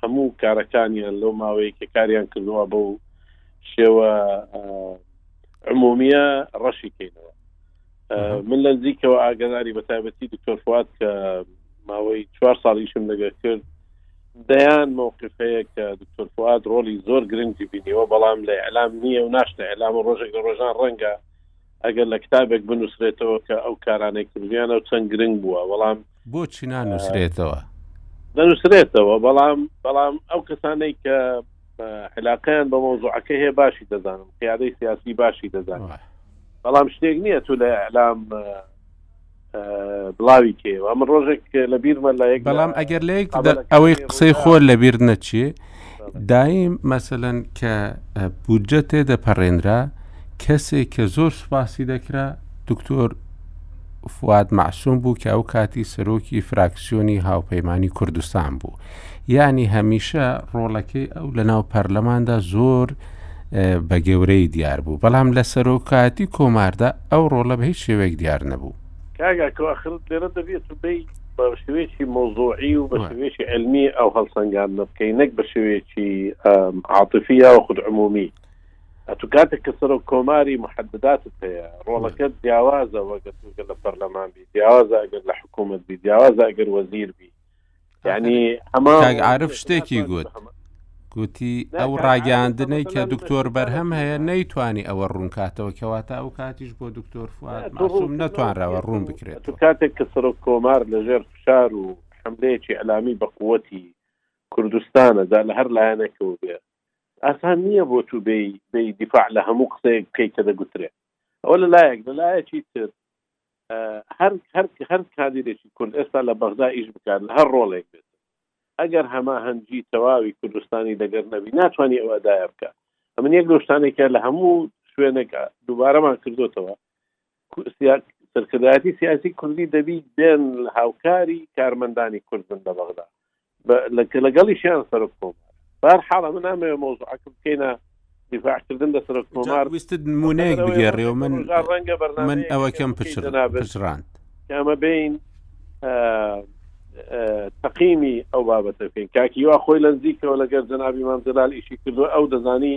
هەموو کارەکانیان لەو ماوەیە کە کاریان کردووە بەو شێوە عمومیە ڕەشی کەینەوە من لە نزیکەوە ئاگەداری بە تایبەتی دکتۆر فات کە ماوەی چوار ساڵیشم لەگە کرد دەیان مووقف هەیە کە دکتۆر فات ڕۆلی زۆر گرنگی بینیەوە بەڵام لە ئەلام نییە و ناشتە ئەلام و ڕۆژێک لە ڕۆژان ڕەنگە ئەگەر لە کتابێک بنووسرێتەوە کە ئەو کارانەی کردویان ئەو چەند گرنگ بووە وەڵام بۆچی نانووسرێتەوە دەنووسرێتەوە بەڵام بەڵام ئەو کەسانەی کە علاقیان بە مۆزوعەکە هەیە باشی دەزانم قیادەی سیاسی باشی دەزانم بەڵام شتێک نییە تو لە ئەلام بڵاوی کێوە من ڕۆژێک لە بیرمە لە یەک بەڵام ئەگەر لە یەک ئەوەی قسەی خۆر لە بیر نەچی دایم مەسەەن کە بودجە تێ دەپەڕێنرا کەسێک کە زۆر سوپاسی دەکرا دکتۆر فواد معسووم بوو کە ئەو کاتی سەرۆکی فراکسیۆنی هاوپەیمانانی کوردستان بوو یانی هەمیشە ڕۆڵەکەی ئەو لە ناو پەرلەماندا زۆر بە گەورەی دیار بوو بەڵام لە سەرۆکاتی کۆماردا ئەو ڕۆڵە بە هیچ شێوەیەک دیار نەبوو کاگاکەخر لێرە دەبێت و بی بە شوێکی مۆزۆعی و بە شوێکی ئەلمی ئەو هەڵسەنگان نەبکەی نەک بە شوێکی عاتفی یا خود عمومی ئەتو کاتێک کە سەرۆک کۆماری محدداتت هەیە ڕۆڵەکەت جیاوازە وەگەر لە پەرلەمان بی جیاوازە ئەگەر لە حکوومەت بی جیاوازە ئەگەر وەزیر بی ینی ئەمە عرف شتێکی گوت گوتی ئەو ڕاگەاندنەی کە دکتۆر بەرهەم هەیە نەیتوانی ئەوە ڕوونکاتەوە کەواتە ئەو کاتیش بۆ دکتۆر فواتڕوم نەتوانراوە ڕوون بکرێت کاتێک کە سەر کۆمار لەژێر فشار و حملەیەکی ئەلامی بە قوتی کوردستانە دا لە هەر لایەنەکەەوە بێ ئاسان نییە بۆ تو بێ بێ دیفاع لە هەموو قسەیەک بکەیت کە دەگوترێت ئەوە لە لایەک لە لایەکی تر هەر هەر هەر کادیرێکی کورد ئێستا لە بەغدا ئیش بکات لە هەر ڕۆڵێک بێت ئەگەر هەماهەنگی تەواوی کوردستانی دەگەر نەبی ناتوانانی ئەو ئەدایە بکە ئەمن یەک لە شتانێکە لە هەموو شوێنێکە دووبارەمان کردوتەوە سەرکردایەتی سیاسی کوردی دەبی بێن هاوکاری کارمەندانی کوردن لە بەغدا لەگەڵیشیان سەرۆک کۆمار بار حاڵە من نامەوێ مۆزعکە بکەینە دیفاعکردن لە سەرۆک کۆمار ویستت نمونەیەک بگەڕێ و من ڕەنگە بەر من ئەوە کەم پچڕاند کامە بین تەقیمی ئەو بابەتەکەین کاکیوا خۆی لە نزیکەوە لەگەر جەنابی مامجلال ئیشی کردو ئەو دەزانی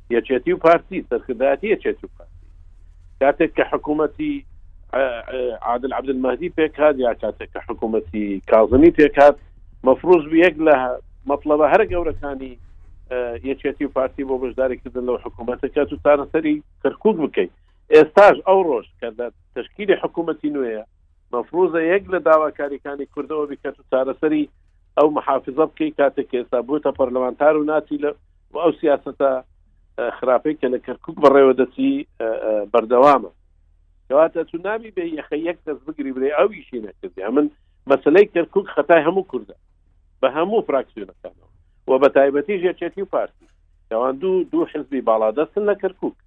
یەکێتی و پارتی سەرکردایەتی یەکێتی و پارتی کاتێک کە حکوومەتی عادل عبدمەدی پێکات یا کاتێک کە حکوومەتی کازمی پێکات مەفروز یەک لە مطلبە هەر گەورەکانی یەکێتی و پارتی بۆ بەشداریکردن لەو حکوومەتەکە تو چارەسەری کەرکک بکەیت ئێستاش ئەو ڕۆژ کە تشکیلی حکوومەتی نوێە مەفروزە یەک لە داواکاریەکانی کوردەوە بکە تو چارەسەری ئەو محافزە بکەی کاتێک ئێستا بووتە پەرلەمانتار و ناچی لە و ئەو سیاسەتە خراپەی کە لە کەرکک بەڕێوە دەچی بەردەوامە کەواتە تو نامی بێ یەخە یەک کەس بگری برێ ئەویشی نەکردیا من مەسلەی کەرکک خەتای هەموو کوردە بە هەموو فراکسیۆنەکانەوە و بە تایبەتی ژێچێتی و پارتی کەوان دوو دوو حزبی باڵادەستن لە کەرکک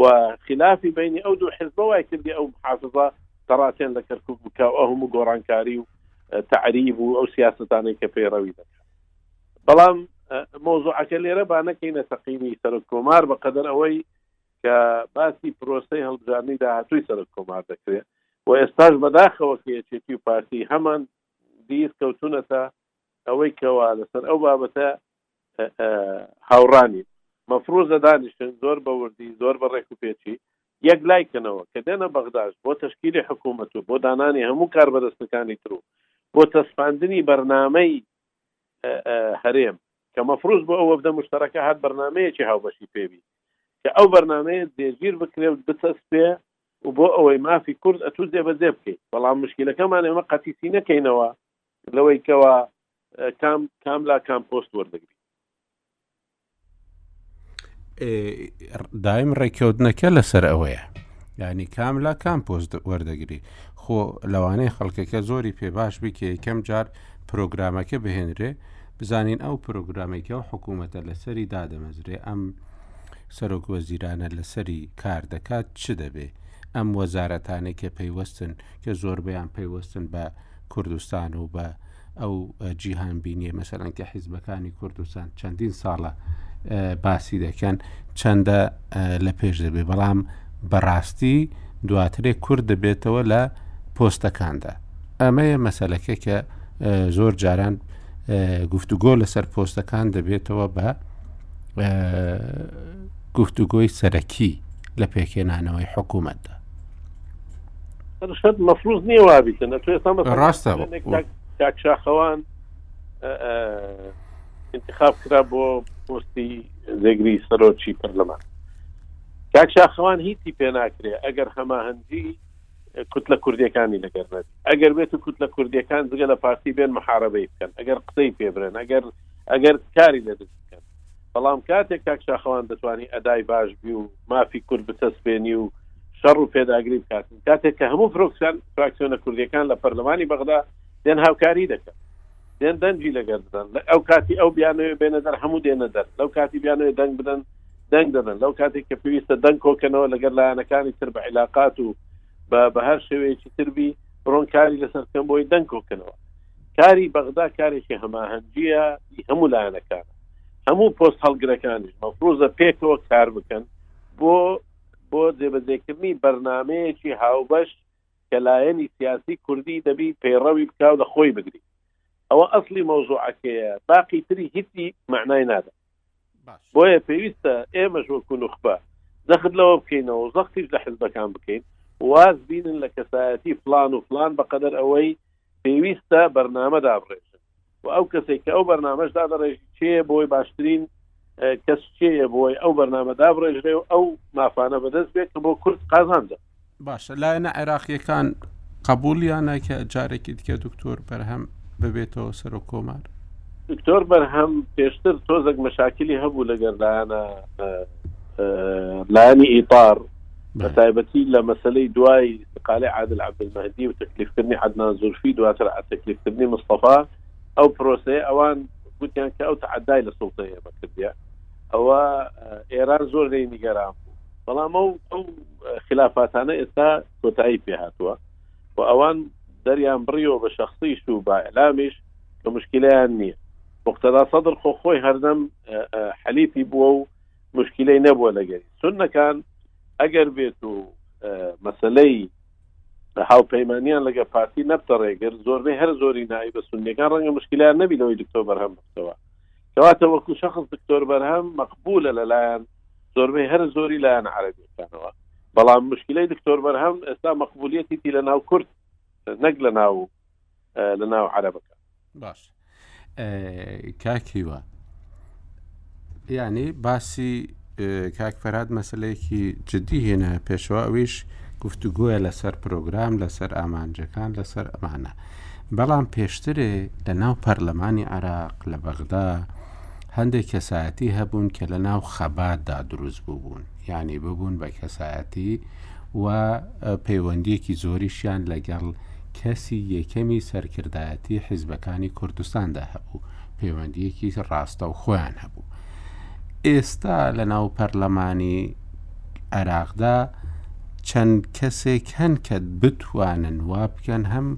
و خلافی بینی ئەو دوو حزبە وای کردی ئەو حافظە تەڕاتێن لە کەرکک بکە ئەو هەموو گۆڕانکاری و تعریب و ئەو سیاستانەی کە پەیڕەوی دەکە بەڵام مۆزوعەکە لێرە با نەکەینە تەقینی سەرک کۆمار بە قەدەر ئەوەی کە باسی پرۆسی هەڵبژارنی داهاتوی سەرک کۆمار دەکرێت و ئێستاش بەداخەوە کە یەکێتی و پارتی هەمان بیر کەوتونەتە ئەوەی کەوا لەسەر ئەو بابەتە هاوڕانی مەفروزە دانیشن زۆر بە وردی زۆر بە ڕێک و پێچی یەک لایکەنەوە کە دێنە بەغداش بۆ تشکیلی حکوومەت و بۆ دانانی هەموو کاربەدەستەکانی تر و بۆ تەسپاندنی بەرنمەی هەرێم کە مەفروز بوو ئەو وەفدە موشتەرەکە هات بەرنامەیەکی هاوبەشی پێ بی کە ئەو بەرنامەیە جێگیر بکرێ و بچەسپێ و بۆ ئەوەی مافی کورد ئەتوو جێبەجێ بکەیت بەڵام مشکلەکەمان ئێمە قەتیسی نەکەینەوە لەوەی کەوە کام کام لا کام پۆست وەردەگری دایم ڕێککەوتنەکە لەسەر ئەوەیە ینی کام لا کام پۆست وەردەگری خۆ لەوانەیە خەڵکەکە زۆری پێ باش بکە یەکەم جار پرۆگرامەکە بهێنرێ بزانین ئەو پرۆگرامێکە و حکوومەتە لەسەری دادەمەزرێ ئەم سەرۆک وەزیرانە لەسەری کار دەکات چ دەبێ ئەم وەزارەتانێک کە پەیوەستن کە زۆربیان پەیوەستن بە کوردستان و بە ئەو جیهان بینیە مەسەرەن کە حیزبەکانی کوردستان چەندین ساڵە باسی دەکەن چەندە لە پێش دەبێ بەڵام بەڕاستی دواترێک کورد دەبێتەوە لە پۆستەکاندا ئەمەیە مەسلەکە کە زۆر جاران گفتوگۆ لەسەر پۆستەکان دەبێتەوە بە گفتوگۆی سەرەکی لە پێکێنانەوەی حکوومەتدا شت مەفروز نییە وابیتن ئە تو ئێستا ڕاستە کاکشاخەوان انتخاب کرا بۆ پستی زێگری سەرۆکی پەرلەمان کاکشاخەوان هیچی پێ ناکرێ ئەگەر هەماهەنگی کوت لە کوردیەکانی لەگەرنێت ئەگەر بێت و کوت لە کوردیەکان جگە لە پارتی بێن محاربەی بکەن ئەگەر قسەی پێ برێن ئەگەر ئەگەر کاری لە دەست بکەن بەڵام کاتێک کاک شاخەوان دەتوانی ئەدای باش بی و مافی کورد بچەسپێنی و شەڕ و پێداگری بکاتن کاتێک کە هەموو فرۆکسیان فراکسیۆنە کوردیەکان لە پەرلەمانی بەغدا دێن هاوکاری دەکەن دێن دەنگی لەگەر بدەن لە ئەو کاتی ئەو بیانەوە بێنە دەر هەموو دێنە دەر لەو کاتی بیانەوە دەنگ بدەن دەنگ دەدەن لەو کاتێک کە پێویستە دەنگ کۆکەنەوە لەگەر لایەنەکانی تر بە عیلاقات و بە بە هەر شێوەیەکی تربی بڕۆنکاری لەسەر بکەن بۆی دەنگ کۆکەنەوە کاری بەغدا کارێکی هەماهەنگییە ی هەموو لایەنەکانە، هەموو پۆست هەڵگرەکانیش مەفروزە پێکەوە کار بکەن بۆ بۆ جێبەجێکردنی بەرنامەیەکی هاوبەش کە لایەنی سیاسی کوردی دەبی پەیڕەوی بکاو لە خۆی بگری ئەوە ئەسڵی مەوزوعەکەیە باقی تری هیچی مەعنای نادا. بۆیە پێویستە ئێمەش وەکو نوخبە جەخت لەوە بکەینەوە و زەختیش لە حزبەکان بکەین واز بینن لە کەسایەتی فلان و فلان بەقەدەر ئەوەی پێویستە بەرنامە دابڕێژن و ئەو کەسێک کە ئەو بەرنامەش دادەڕێژی چێ بۆی باشترین کەس چێە بۆی ئەو بەرنامە دابڕێژرێ و ئەو مافانە بەدەست بێت کە بۆ کورد قازانجە باشە لایەنە عێراقیەکان قبولیانە کە جارێکی دیکە دکتۆر بەرهەم ببێتەوە سەرۆ کۆمار دکتۆر بەرهەم پێشتر تۆزەک مەشاکلی هەبوو لەگەر لایەنە لایەنی ئیتار بە تایبەتی لە مەسلەی دوای قالێ عادل عبدمەدی و تەکلیفکردنی عدنان زورفی دواتر تەکلیفکردنی مستەفا ئەو پرۆسەیە ئەوان گوتیان کە ئەو تعدای لە سڵتە ئێمە کردە ئەوە ئێران زۆر لی نیگەران بوو بەڵام ئەو خلافاتانە ئێستا کۆتایی پێهاتووە و ئەوان دەریان بڕیەوە بە شخصیش و با ئەلامیش کە مشکلیان نییە مختدا سەدر خۆ خۆی هەردەم حەلیفی بووە و مشکلەی نەبووە لەگەری سنەکان ئەگەر بێت و مەسلەی هاوپەیمانیان لەگە پارتی نەبتە ڕێگر زۆربەی هەر زۆری ناوی بە سنیەکان ڕەنگە مشکلیان نەبی لەوەی دکتۆر بەرهەم بکەوە کەواتە وەکو شخص دکتۆر بەرهەم مەقبولە لەلایەن زۆربەی هەرە زۆری لایەنە عەرەبیەکانەوە بەڵام مشکلەی دکتۆر بەرهەم ئێستا مەقبولیەتیتی لە ناو کورد نەک لە ناو لە ناو عەرەبەکە باش کاکیوە یعنی باسی کاک فەراد مەسلەیەکی جددی هێنا پێشەوە ئەویش گفتوگوۆە لەسەر پرۆگرام لەسەر ئامانجەکان لەسەر ئەمانە بەڵام پێشترێ لە ناو پەرلەمانی عراق لە بەغدا هەندێک کەسایەتی هەبوون کە لە ناو خەباتدا دروست بووبوون یعنی ببوون بە کەسایەتی و پەیوەندیەکی زۆریشیان لەگەڵ کەسی یەکەمی سەرکردایەتی حیزبەکانی کوردستاندا هەبوو پەیوەندیەکی ڕاستە و خۆیان هەبوو ئێستا لە ناو پەرلەمانی عێراقدا چەند کەسێک هەن کە بتوانن وا بکەن هەم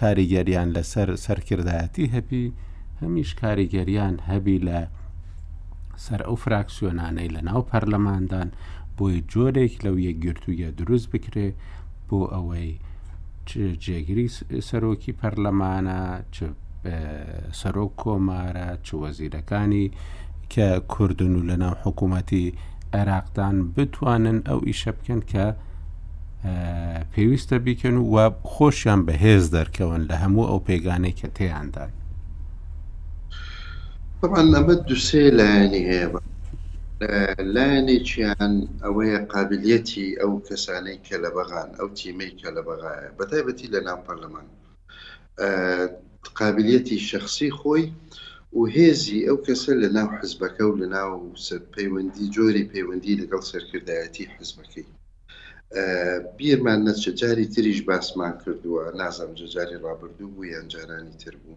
کاریگەریان لەسەر سەرکردایەتی هەبی هەمیش کاریگەریان هەبی لە سەر ئەو فراکسیۆنانەی لە ناو پەرلەماندان بۆی جۆرێک لەو یەکگرتوویە دروست بکرێ بۆ ئەوەی جێگری سەرۆکی پەرلەمانە سەرۆک کۆمارە چ وەزیرەکانی کە کوردن و لە ناو حکوومەتی عێراقدان بتوانن ئەو ئیشە بکەن کە پێویستە بیکەن و وە خۆشیان بەهێز دەرکەون لە هەموو ئەو پێگانەی کە تێیاندان طبعا ئەمە دوسێ لایەنی هەیە لایەنێکیان ئەوەیە قابلیەتی ئەو کەسانەی کە لە بەغان ئەو تیمەی کە لە بەغایە بەتایبەتی لە ناو پەرلەمان قابلیەتی شەخسی خۆی و هێزی ئەو کەسە لە ناو حزبەکە و لە ناو پەیوەندی جۆری پەیوەندی لەگەڵ سەرکردایەتی حزبەکەی بیرمان نەچە جاری تریش باسمان کردووە نازم جە جاری ڕابردوو بوو یان جارانی تر بوو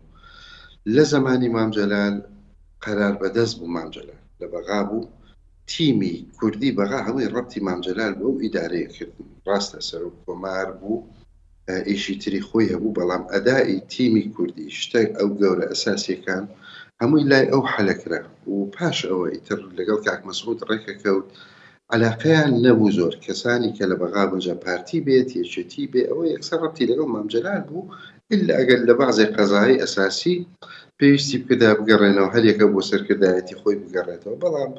لە زمانی مامجلال قەرار بەدەست بوو مامجلال لە بەغا بوو تیمی کوردی بەغا هەمووی ڕەتی مامجلال بۆ ئیدارەیە کردن ڕاستە سەرۆک کۆمار بوو ئیشی تری خۆی هەبوو بەڵام ئەدائی تیمی کوردی شتە ئەو گەورە ئەساسیەکان هەمووی لای ئەو حەلەکرا و پاش ئەوە ئیتر لەگەڵ کاک مەسعود ڕێکەکەوت عەلاقەیان نەبوو زۆر کەسانی کە لە بەغابوون جا پارتی بێت یەکێتی بێ ئەوە یەکسەر ڕەبتی لەگەڵ مام جەلال بوو ئیلا ئەگەر لە بەعزێ قەزایای ئەساسی پێویستی بکردا بگەڕێنەوە هەر یەکە بۆ سەرکردایەتی خۆی بگەڕێتەوە بەڵام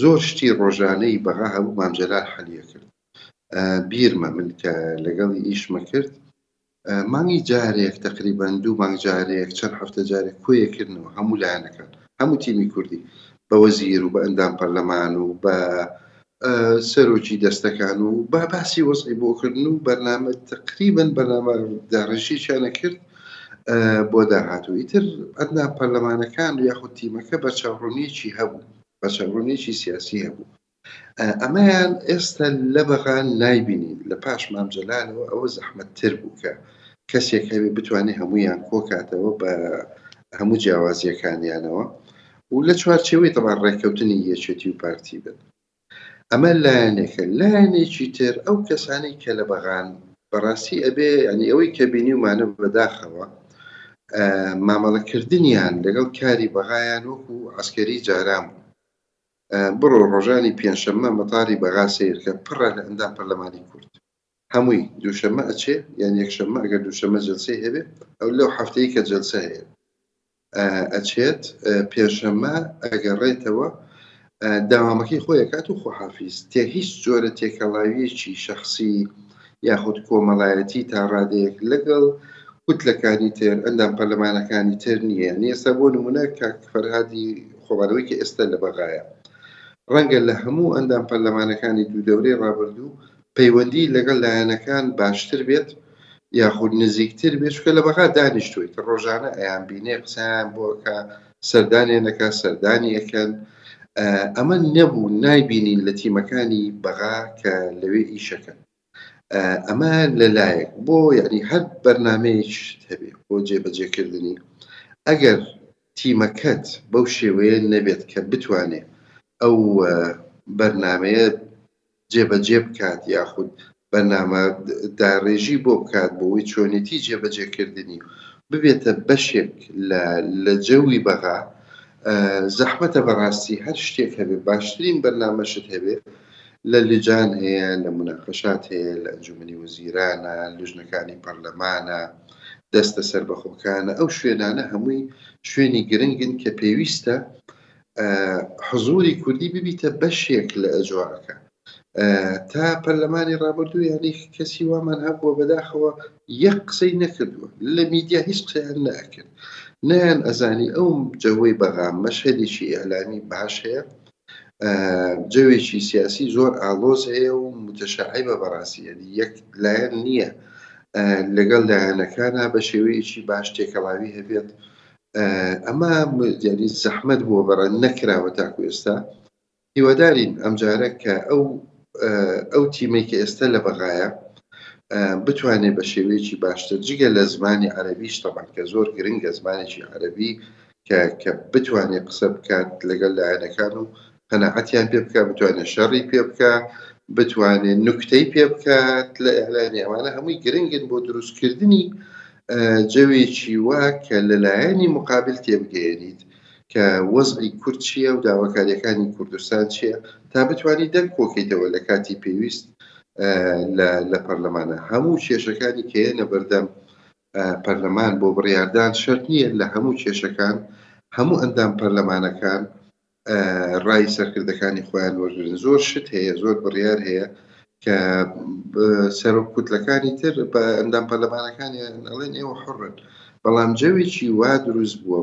زۆر شتی ڕۆژانەی بەغا هەبوو مام جەلال حەلیەکرد. بیرمە من کە لەگەڵی ئیشمە کرد مانگی جارێک تقریبان دوو مانگ جارێک چەند هەفتە جارێک کۆیەکردنەوە هەموو لایەنەکان هەموو تیمی کوردی بە وەزیر و بە ئەندام پەرلەمان و بە سەرۆکی دەستەکان و با باسی وەزی بۆکردن و بەرنامە تقریبن بەنامە داڕێژیشانە کرد بۆ داهاتوو ئیتر ئەدنا پەرلەمانەکان یاخود تیمەکە بەرچاوڕونیەکی هەبوو بەچەڕونێکی سیاسی هەبوو ئەمەیان ئێستا لە بەغان نایبینین، لە پاش مام جەلالەوە ئەوە زەحمەتتر بوو کە کەسێک هەبێ بتوانێ هەموویان کۆکاتەوە بە هەموو جیاوازییەکانیانەوە و لە چوارچێوەی تەبان ڕێککەوتنی یەکێتی و پارتی بن ئەمە لایەنێکە لایەنێکی تر ئەو کەسانی کە لە بەغان بەڕاستی ئەبێ ینی ئەوەی کە بینی ومانە بەداخەوە مامەڵەکردنیان لەگەڵ کاری بەغایان وەکو ئەسکەری جاران بوو بڕۆ ڕۆژانی پێنجشەممە مەتاری بەغا سەیرکە پڕە لە ئەندام پەرلەمانی کورد هەمووی دووشەممە ئەچێ یان یەکشەممە ئەگەر دووشەممە جەلسەی هەبێ ئەو لەو هەفتەی کە جەلسە هەیە ئەچێت پێنجشەممە ئەگەڕێتەوە داوامەکەی خۆی کات و خۆحافیز تێ هیچ جۆرە تێکەڵاویەکی شخصی یاخود کۆمەڵایەتی تا ڕادەیەک لەگەڵ کوتلەکانی تر ئەندام پەرلەمانەکانی تر نییە یعنی ئێستا بۆ نمونە کاک فەرهادی خۆبانەوەی کە ئێستا لە بەغایە ڕەنگە لە هەموو ئەندام پەرلەمانەکانی دوو دەورەی ڕابردوو پەیوەندی لەگەڵ لایەنەکان باشتر بێت یاخود نزیکتر بێت چونکە لە بەغا دانیشتوویت ڕۆژانە ئەیانبینێ قسەیان بۆ ئەکا سەردانێ نەکا سەردانی ئەکەن ئەمە نەبوو نایبینین لە تیمەکانی بەغا کە لەوێ ئیشەکەن ئەمە لەلایەک بۆ یعنی هەر بەرنمەیەش هەبێ بۆ جێبەجێکردنی ئەگەر تیمەکەت بەو شێوەیە نەبێت کە بتوانێت ئەو بەرنمەیە جێبەجێ بکات یاخود بەرنامە دارێژی بۆ بکات بۆوەی چۆنێتی جێبەجێ کردنی و ببێتە بەشێک لە لە جەوی بەغا زەحمەتە بەڕاستی هەر شتێک هەبێ باشترین بەرنامەشت هەبێ لە لجان هەیە لە مناقەشات هەیە لە ئەنجومەنی وەزیرانە لوژنەکانی پەرلەمانە دەستە سەربەخۆکانە ئەو شوێنانە هەمووی شوێنی گرنگن کە پێویستە حزوری کوردی ببیتە بەشێک لە ئەجواکە تا پەرلەمانی ڕابردوو یانی کەسی وامان هەبووە بەداخەوە یەک قسەی نەکردووە لە میدیا هیچ قسەیان ناکرد نیان ئەزانی ئەو جەوەی بەغام مەشهدێکی ئەلامی باش هەیە جەوێکی سیاسی زۆر ئالۆز هەیە و متەشعی بە بەڕاستیە یەک لایەن نییە لەگەڵ لایەنەکانە بە شێوەیەکی باش تێکەڵاوی هەبێت ئەمە دیاری زەحمەت بووە بەڕە نەکراوە تاکو ئێستا هیوادارین ئەمجارە کە ئەو ئەو تیمەی کە ئێستا لە بەغایە بتوانێت بە شێوەیەکی باشتر جگە لە زمانی عەربیش تەبان کە زۆر گرنگە زمانێکی عەربی کە کە بتوانێت قسە بکات لەگەڵ لایەنەکان و قەناعەتیان پێ بکا بتوانێت شەڕی پێ بکە بتوانێت نکتەی پێ بکات لە ئەلانی ئەوانە هەمووی گرنگن بۆ دروستکردنی جەوێکی وا کە لەلایەنی مقابل تێبگەێنیت کە وەزعی کورد چییە و داواکاریەکانی کوردستان چییە تا بتانی دەنگ کۆکەیتەوە لە کاتی پێویست لە پەرلەمانە هەموو کێشەکانی کەێنە بەردەم پەرلەمان بۆ بڕاردان شەرت نییە لە هەموو کێشەکان هەموو ئەندام پەرلەمانەکان ڕای سەرکردەکانی خۆیان وەرگرن زۆر شت هەیە زۆر بڕیار هەیە کە سەرۆک کوتلەکانی تر بە ئەندام پەرلەمانەکانیان ئەڵێن ئێوە حڕن بەڵام جەوێکی وا دروست بووە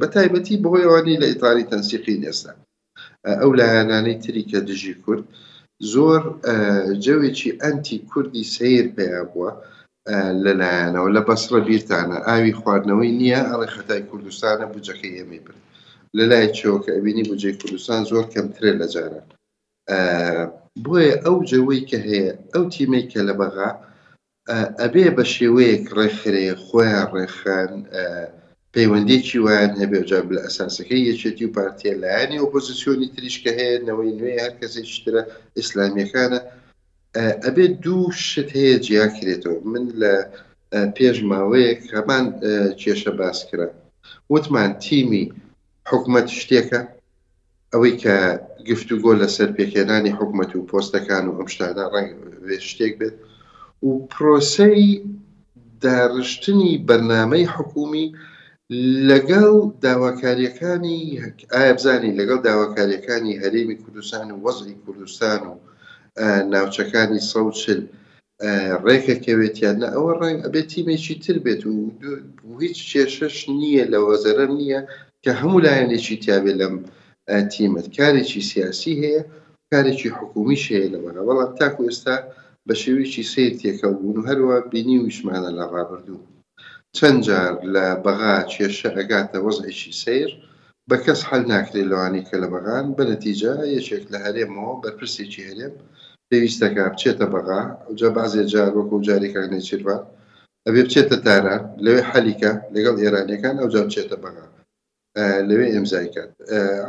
بە تایبەتی بەهۆی ئەوانی لە ئیتاری تەنسیقی ئێستا ئەو لایەنانەی تری کە دژی کورد زۆر جەوێکی ئەنتی کوردی سیر پیا بووە لە لایانەوە لە بەسڕە بیرتانە ئاوی خواردنەوەی نییە ئەڵێ خەتای کوردستانە بوجەکەی ئێمەی برد لە لایەکیەوە کە ئەبینی بوجەی کوردستان زۆر کەمترێ لە جاران بۆیە ئەو جەوەی کە هەیە ئەو تیمەی کە لە بەغا ئەبێ بە شێوەیەک ڕێکخرێ خۆیان ڕێکخان پەیوەندێکی وایان هەبێ جا لە ئەساسەکەی یەکێتی و پارتیە لایەنی ئۆپۆزیسیۆنی تریشکە هەیە نەوەی نوێ هەر کەسێکترە ئیسلامیەکانە ئەبێت دوو شت هەیە جیا کرێتەوە من لە پێش ماوەیەک هەمان کێشە باس کرا وتمان تیمی حکومت شتێکە ئەوەی کە گفتوگۆ لەسەر پێکێنانی حکومت و پۆستەکان و ئەم شتانە ڕەنگ شتێک بێت و پرۆسەی داڕشتنی بەرنمەی حکومی لەگەڵ داواکارییەکانی، ئایا بزانین لەگەڵ داواکارییەکانی هەرێمی کوردستان و وەزعی کوردستان و ناوچەکانی سەد و چل رێکەکەوێت یان نا، ئەوە رەنگ ئەبێت تیمێکی تر بێت و هیچ کێشەش نییە لەوە زەرەر نییە کە هەموو لایەنێکی تیا بێت لەم تیمەت کارێکی سیاسی هەیە کارێکی حکوومیش هەیە لەوەدا بەڵام تاکو ئێستا بە شێوەیەکی سەیر تێکەڵ بوون و هەروەها بینیویشمانە لە رابردوو. چەند جار لە بەغا کێشە ئەگاتە وەزعێکی سەیر بە کەس حەل ناکرێ لەوانەی کە لە بەغان بە نەتیجە یەکێک لە هەرێمەوە بەرپرسێکی هەرێم پێویستەکا بچێتە بەغا ئەوجا بەعزێ جار وەکو جارێ کاک نێچیرڤان ئەبێ بچێتە تاران لەوێ حەلی کا لەگەڵ ئێرانیەکان ئەوجا بچێتە بەغا لەوێ ئێمزای کات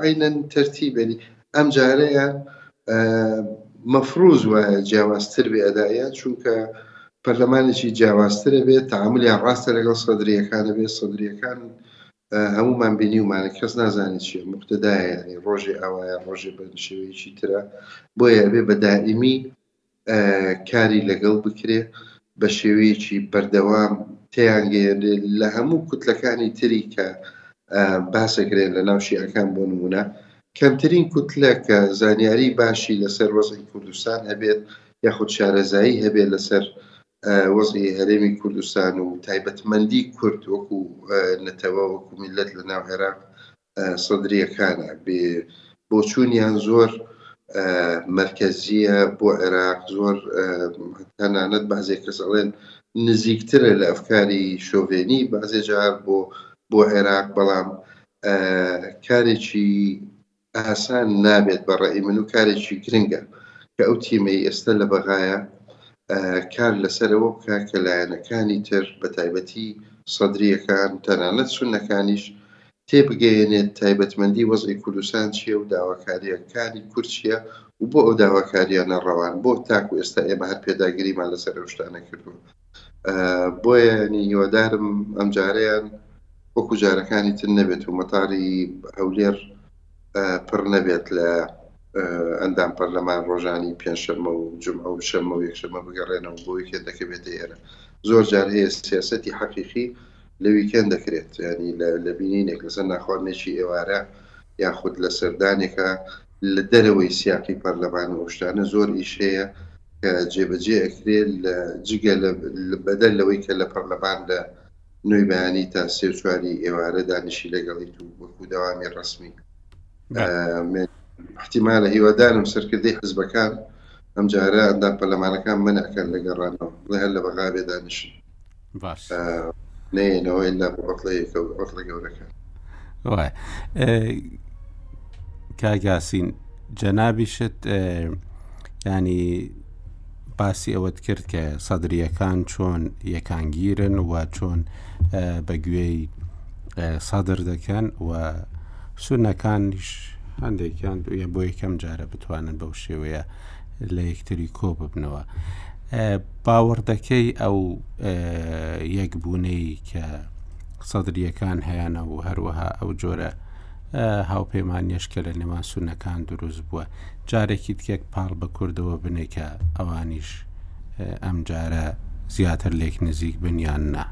عینەن تەرتیبێنی ئەم جارەیە مەفروز وایە جیاوازتر بێ ئەدایە چونکە پەرلەمانێکی جیاوازترە بێت تعاملیان ڕاستە لەگەڵ سەدرریەکانە بێ سەدرریەکان هەمومان بینیومانە کەس نازانێت چیە مختدایانی ڕۆژێ ئاوایە ڕۆژێ بە شێوەیەکی ترە بۆیە بێ بەدائیمی کاری لەگەڵ بکرێ بە شێوەیەکی بەردەوام تێیان گەیەنرێ لە هەموو کوتلەکانی تری کە باسەکرێن لە ناو شیعەکان بۆ نمونە کەمترین کوتلە کە زانیاری باشی لەسەر وەزعی کوردستان هەبێت یاخود شارەزایی هەبێت لەسەر وەزعی هەرێمی کوردستان و تایبەتمەندی کورد وەکو نەتەوە وەکو میلەت لە ناو عێراق سەدرییەکانە، بێ بۆچوونیان زۆر مەرکەزییە بۆ عێراق، زۆر تەنانەت بەعزێ کەس ئەڵێن نزیکترە لە ئەفکاری شۆڤێنی بەعزێ جار بۆ بۆ عێراق، بەڵام کارێکی ئاسان نابێت بە ڕەئی من و کارێکی گرنگە کە ئەو تیمەی ئێستا لە بەغایە کار لەسەرەوە بکە کە لایەنەکانی تر بە تایبەتی سەدرییەکان تەنانەت سونەکانیش تێبگەیەنێت تایبەتمەندی وەزعی کوردستان چییە و داواکارییەکانی کورد چییە و بۆ ئەو داواکارییانە ڕەوان؟ بۆ تاکو ئێستا ئێمە هەر پێداگریمان لەسەر ئەو شتانە کردووە؟ بۆیە یانی هیوادارم ئەمجارەیان وەکو جارەکانی تر نەبێت و مەتاری هەولێر پڕ نەبێت لە ئەندام پەرلەمان ڕۆژانی پێنجشەممە و جمعە و شەممە و یەکشەمە بگەڕێنەوە بۆ یەکێتەکە بێتە ئێرە زۆر جار هەیە سیاسەتی حەقیقی لە ویکێند دەکرێت یانی لە بینینێک لەسەر نانخواردنێکی ئێوارە یاخود لە سەردانێکا لە دەرەوەی سیاقی پەرلەمان و ئەو شتانە زۆر ئیش هەیە کە جێبەجێ ئەکرێت لە جگە بەدەر لەوەی کە لە پەرلەمان لە نۆی بەیانی تا سێ و چواری ئێوارە دانیشی لەگەڵیت و وەکو دەوامی ڕسمی احتیمالە هیوادارم سەرکردەی حزبەکان ئەمجارە ئەندام پەرلەمانەکان منعکەن لە گەڕانەوە بڵێ هەر لە بەغا بێ دانیشن کاگاسین جەنابیشت ینی باسی ئەوەت کرد کە سەدرریەکان چۆن یەکانگیرن و چۆن بە گوێی سەدر دەکەن و سونەکانیش هەندێکیان دوە بۆ یەکەم جارە بتوانن بەو شێوەیە لە یەکتری کۆ ببنەوە. باوەڕدەکەی ئەو یەکبوونەی کە سەدرییەکان هەیانە و هەروەها ئەو جۆرە هاوپەیمانیش کە لە نێوان سونەکان دروست بووە جارێکی تکێک پاڵ بە کوردەوە بنێکە ئەوانیش ئەم جارە زیاتر لێک نزیک بنیان نا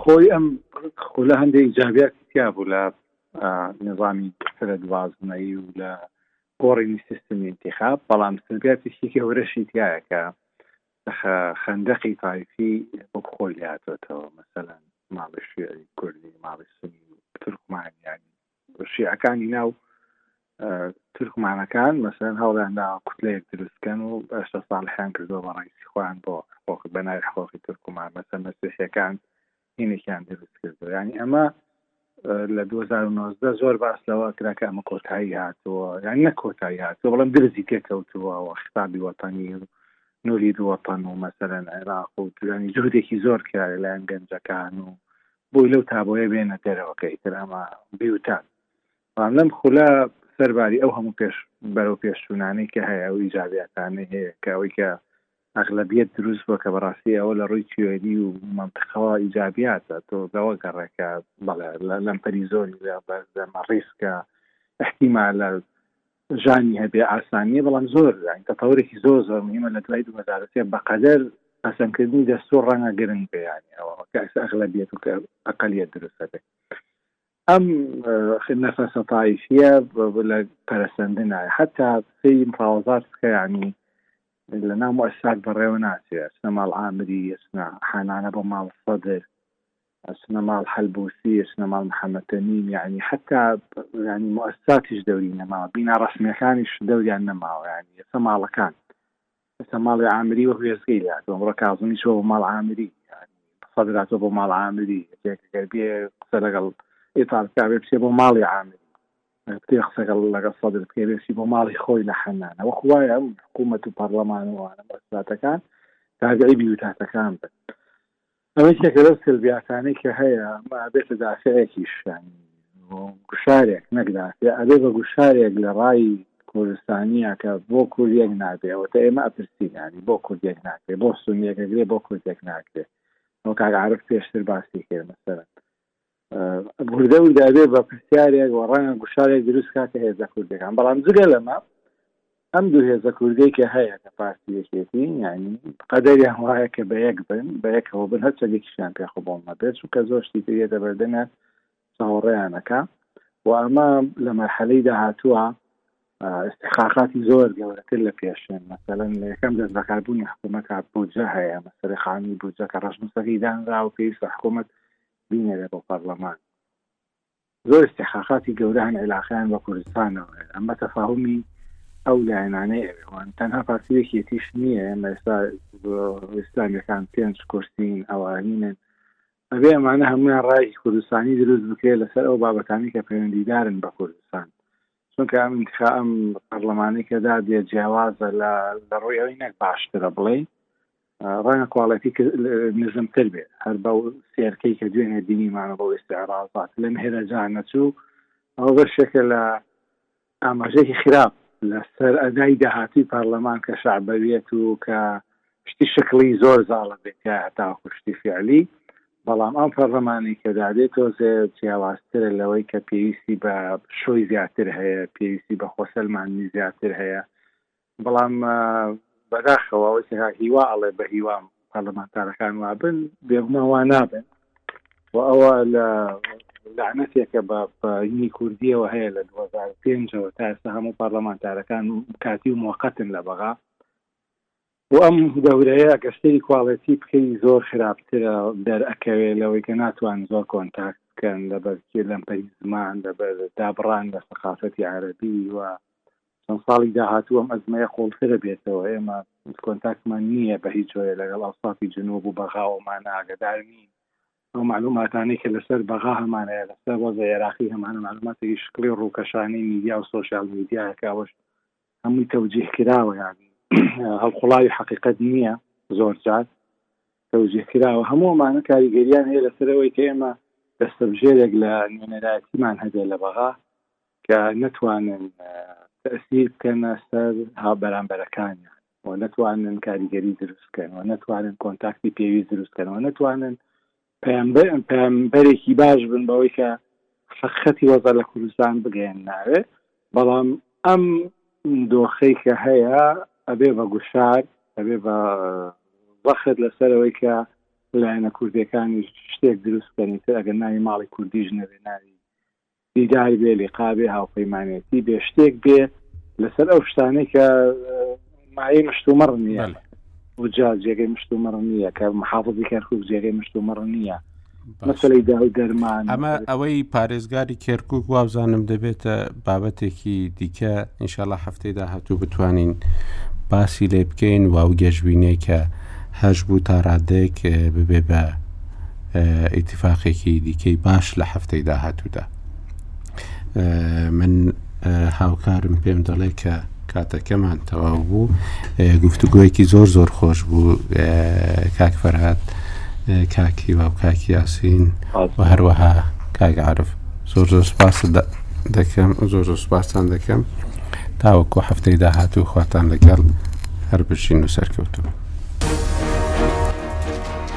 خۆی ئەم خولە هەندێک جاویاتی تیا بوو لە نظامی سرە دوازنایی و لە گۆڕینی سیستمی ئینتیخاب، بەڵام سەلبیاتێکی گەورەشی تیایە کە خەندەقی تایفی وەک خۆی لێهاتۆتەوە، مەسەلەن ماڵی شیعی کوردی، ماڵی سونی تورکمان، یانی شیعەکانی ناو تورکمانەکان مەسەلەن هەوڵیان داوە کوتلەیەک دروست بکەن و بەشە ساڵحیان کردووە بە ڕەیسی خۆیان بۆ بەناوی حقوقی تورکمان، مەسەلەن مەسیحیەکان هینێکیان دروست کردو ینی ئەمە لە 2009 زۆر باس لەوە کراکە ئەمە کۆتایی هاتووە یان نە کۆتایی هاتووە بەڵام درزی تێکەوتووە و خستابی وەتانی و نوری دووەتەن و مەسەرەن عێراق و دوانی جوودێکی زۆر کرارە لایەن گەنجەکان و بۆی لەو تابۆیە بێنە دەرەوەکەی تر ئەمە بیوتان بەڵام لەم خولە سەرباری ئەو هەموو پێش بەرەو پێشچوونانەی کە هەیە و ئیجاباتانەی هەیە کە ئەوەی کە ئەغلەبیەت دروست بوە کە بەڕاستی ئەوە لە ڕوی تیۆری و مەنتقەوە ئیجابیاتە تۆ لەوە گەڕێ کە بەڵێ لەمپەری زۆری لە بەردەمە ڕیسکە احتیمالە ژانی هەبێ ئاسانیە بەڵام زۆر تەتەورێکی زۆر زۆر مهمە لە دوای دوو هەزار و سێ بەقەدەر پەسەندکردنی دەستور ڕەنگە گرنگ بێ یانی ئەوە کە ئەغلەبیەت و کە ئەقلیەت دروست هەبێ ئەم نەفەسە تایفیە لە پەرەسەندنا حتا سەیری مفاوەزات بکە یانی لە ناو موئەسسات بەڕێوە ناچێ ئەچنە ماڵ عامری ئەچنە حانانە بۆ ماڵ سەدر ئەچنە ماڵ حەلبوسی ئەچنە ماڵ محەمەد تەمیم یانی حتا یانی موئەسساتیش دەوری نەماوە بینا ڕەسمیەکانیش دەوریان نەماوە یانی ئێستا ماڵەکان ئێستا ماڵی عامری وەک وێستگەی لێ هاتووە، ئەمڕۆ کازمی چووە بۆ ماڵ عامری، قسە دراتووە بۆ ماڵ عامری، یەکێک گەر بێ قسە لەگەڵ ئیتاڵ بکا ئەبێ بچێ بۆ ماڵی عامری، بتەوێ قسە گەڵ لەگەڵ سەدر بکەی ئەبێ بچی بۆ ماڵی خۆی لە حەنان، ئەوە خۆ وایە ئەم حکوومەت و پەڕڵەمان و ئەوانە موئەسساتەکان تابعی بیوتاتەکان بن. ئەمە یەکێکە لەو سلبیاتانەی کە هەیە، ئەمە ئەبێتە دافعێکیش یانی گوشارێک نەک دافع، ئەبێ بە گوشارێک لە ڕای کوردستانییە کە بۆ کورد یەک نابێ، ئەوەتا ئێمە ئەپرسین یانی بۆ کورد یەک ناکرێ، بۆ سوننییەک ئەگرێ بۆ کورد یەک ناکرێ؟ ئەوە کاک عارف پێشتر باسی کرد مەسەلەن. گوردە و دابێ بە پرسیارێک و ڕەنگە گوشارێک دروست کاتە هێزە کوردەکان بەڵام جگە لەمە ئەم دوو هێزە کوردەی کە هەیە کە پارتی یەکێتی یعنی قەدەریان وایە کە بە یەک بن بە یەکەوە بن هەر چەندێکیشیان پێ خۆبڵ نەبێت چونکە زۆر شتی تریێتە بەردەمیان چاوەڕێیانەکە و ئەمە لە مەرحەلەی داهاتووە استخاقاتی زۆر گەورەتر لە پێشێن مەسەلەن لە یەکەم دەست بەکاربوونی حکوومەت بودجە هەیە مەسەری خانی بودجە کە ڕژنووسەکەی دانرا و پێویستە حکوومەت بینێرە بۆ پەڕلەمان زۆر ئیستیحقاقاتی گەورە هەن عیلاقەیان بە کوردستانەوە هەیە ئەمە تەفاهومی ئەو لایەنانەی ئەوێوان تەنها پارتی و یەکێتیش نییە ئێمە ئێستا ئیسلامیەکان پێنج کورسین ئەوانینن ئەبێ ئەمانە هەمویان ڕایەکی کوردستانی دروست بکرێت لەسەر ئەو بابەتانی کە پەیوەندیدارن بە کوردستان چونکە ئەم انتخا ئەم پەرلەمانەی کە دادێ جیاوازە لە لە ڕووی ئەوی نەک باشترە بڵێ ڕەنگە کوالێتی نزمتر بێ هەر بە سێرکەی کە دوێنێ بینیمانە بۆ ئێستعرازات لەم هێرە جا نەچوو ئەو بەشێکە لە ئاماژەی خراپ لەسەر ئەدای داهاتوی پەرلەمان کە شعبەویەت و کە شتی شکڵی زۆر زاڵە بێت یا هەتاوەکو شتی فیعلی، بەڵام ئەم پەڕلەمانەی کە دادێت تۆزێ جیاوازترە لەوەی کە پێویستی بە شۆی زیاتر هەیە، پێویستی بە خۆسەلماندنی زیاتر هەیە، بەڵام بەداخەوە ئەوەی کە کاک هیوا ئەڵێ بە هیوام پەڕلەمانتارەکان وابن، بێگومان وا نابن و ئەوە لە لەعنەتێکە بە ئینی کوردییەوە هەیە لە دوو هەزار و پێنج ەوە تا ئێستا هەموو پەڕلەمانتارەکان کاتی و موەقەتن لە بەغا. بۆ ئەم دەورەیە گەر سەیری کواڵێتی بکەی زۆر خراپترە دەر ئەکەوێ لەوەی کە ناتوان زۆر کۆنتاکت بکەن لەبەر کێ لەمپەری زمان لەبەر دابڕان لە سەقافەتی عەرەبی و چەند ساڵی داهاتوو ئەم ئەزمەیە قوڵترە بێتەوە ئێمە کۆنتاکتمان نییە بە هیچ جۆرێ لەگەڵ ئەوسافی جنوب و بەغا و ئەمانە ئاگەدار نین ئەو معلوماتانەی کە لەسەر بەغا هەمان هەیە لەسەر وەزعی عێراقی هەمانە معلوماتێکی شکڵی و ڕووکەشانەی میدیا و سۆشیال میدیایە کە ئەوەش هەمووی تەوجیه کراوە یانی هەڵقوڵاوی حەقیقەت نییە زۆر جار تەوجیه کراوە هەموو ئەمانە کاریگەریان هەیە لەسەر ئەوەی کە ئێمە دەستەبژێرێک لە نوێنەرایەتیمان هەبێت لە بەغا کە نەتوانن تەسیر بکەنە سەر ها بەرامبەرەکانیان و نەتوانن کاریگەری دروستکەن و نەتوانن کۆنتاکتی پێویست دروستکەنەوە نەتوانن پەیامبەرێکی باش بن بەوەی کە حەقیقەتی وەزع لە کوردستان بگەیەن ناوێ بەڵام ئەم دۆخەی کە هەیە ئەبێ بە گوشار ئەبێ بە وەخت لەسەرەوەی کە لایەنە کوردەکانی شتێک دروستکەنی تر ئەگەر ناوی ماڵی کوردیش نەبێ ناوی دیدار بێ، لقا بێ، هاوپەیمانێتی بێ، شتێک بێ لەسەر ئەو شتانەی کە مایەی مشتومڕ نییە و جا جێگەی مشتومڕ نییە کە محافظی کەرکک جێگەی مشتومڕ نییە مەسلەی دا و دەرمان ئەمە ئەوەی پارێزگاری کێرکک وابزانم دەبێتە بابەتێکی دیکە ئینشاالله هەفتەی داهاتوو بتوانین باسی لێ بکەین واو گەشببینێکە هەش بوو تا ڕادێک ببێ بە ئیتیفاقێکی دیکەی باش لە هەفتەی داهاتوودا من هاوکارم پێم دەڵێ کە کاتەکەمان تەواو بوو گفتوگویەکی زۆر زۆر خۆش بوو کاک فەرهاد کاکی و کاکی یاسین و هەروەها کاگعاعرف زۆر زۆر سپاس دەکەم زۆر زۆر سپاسان دەکەم تاوەکو هەفتەی داهاتوو خواتان لەگەڵ هەر بژین و سەرکەوتن.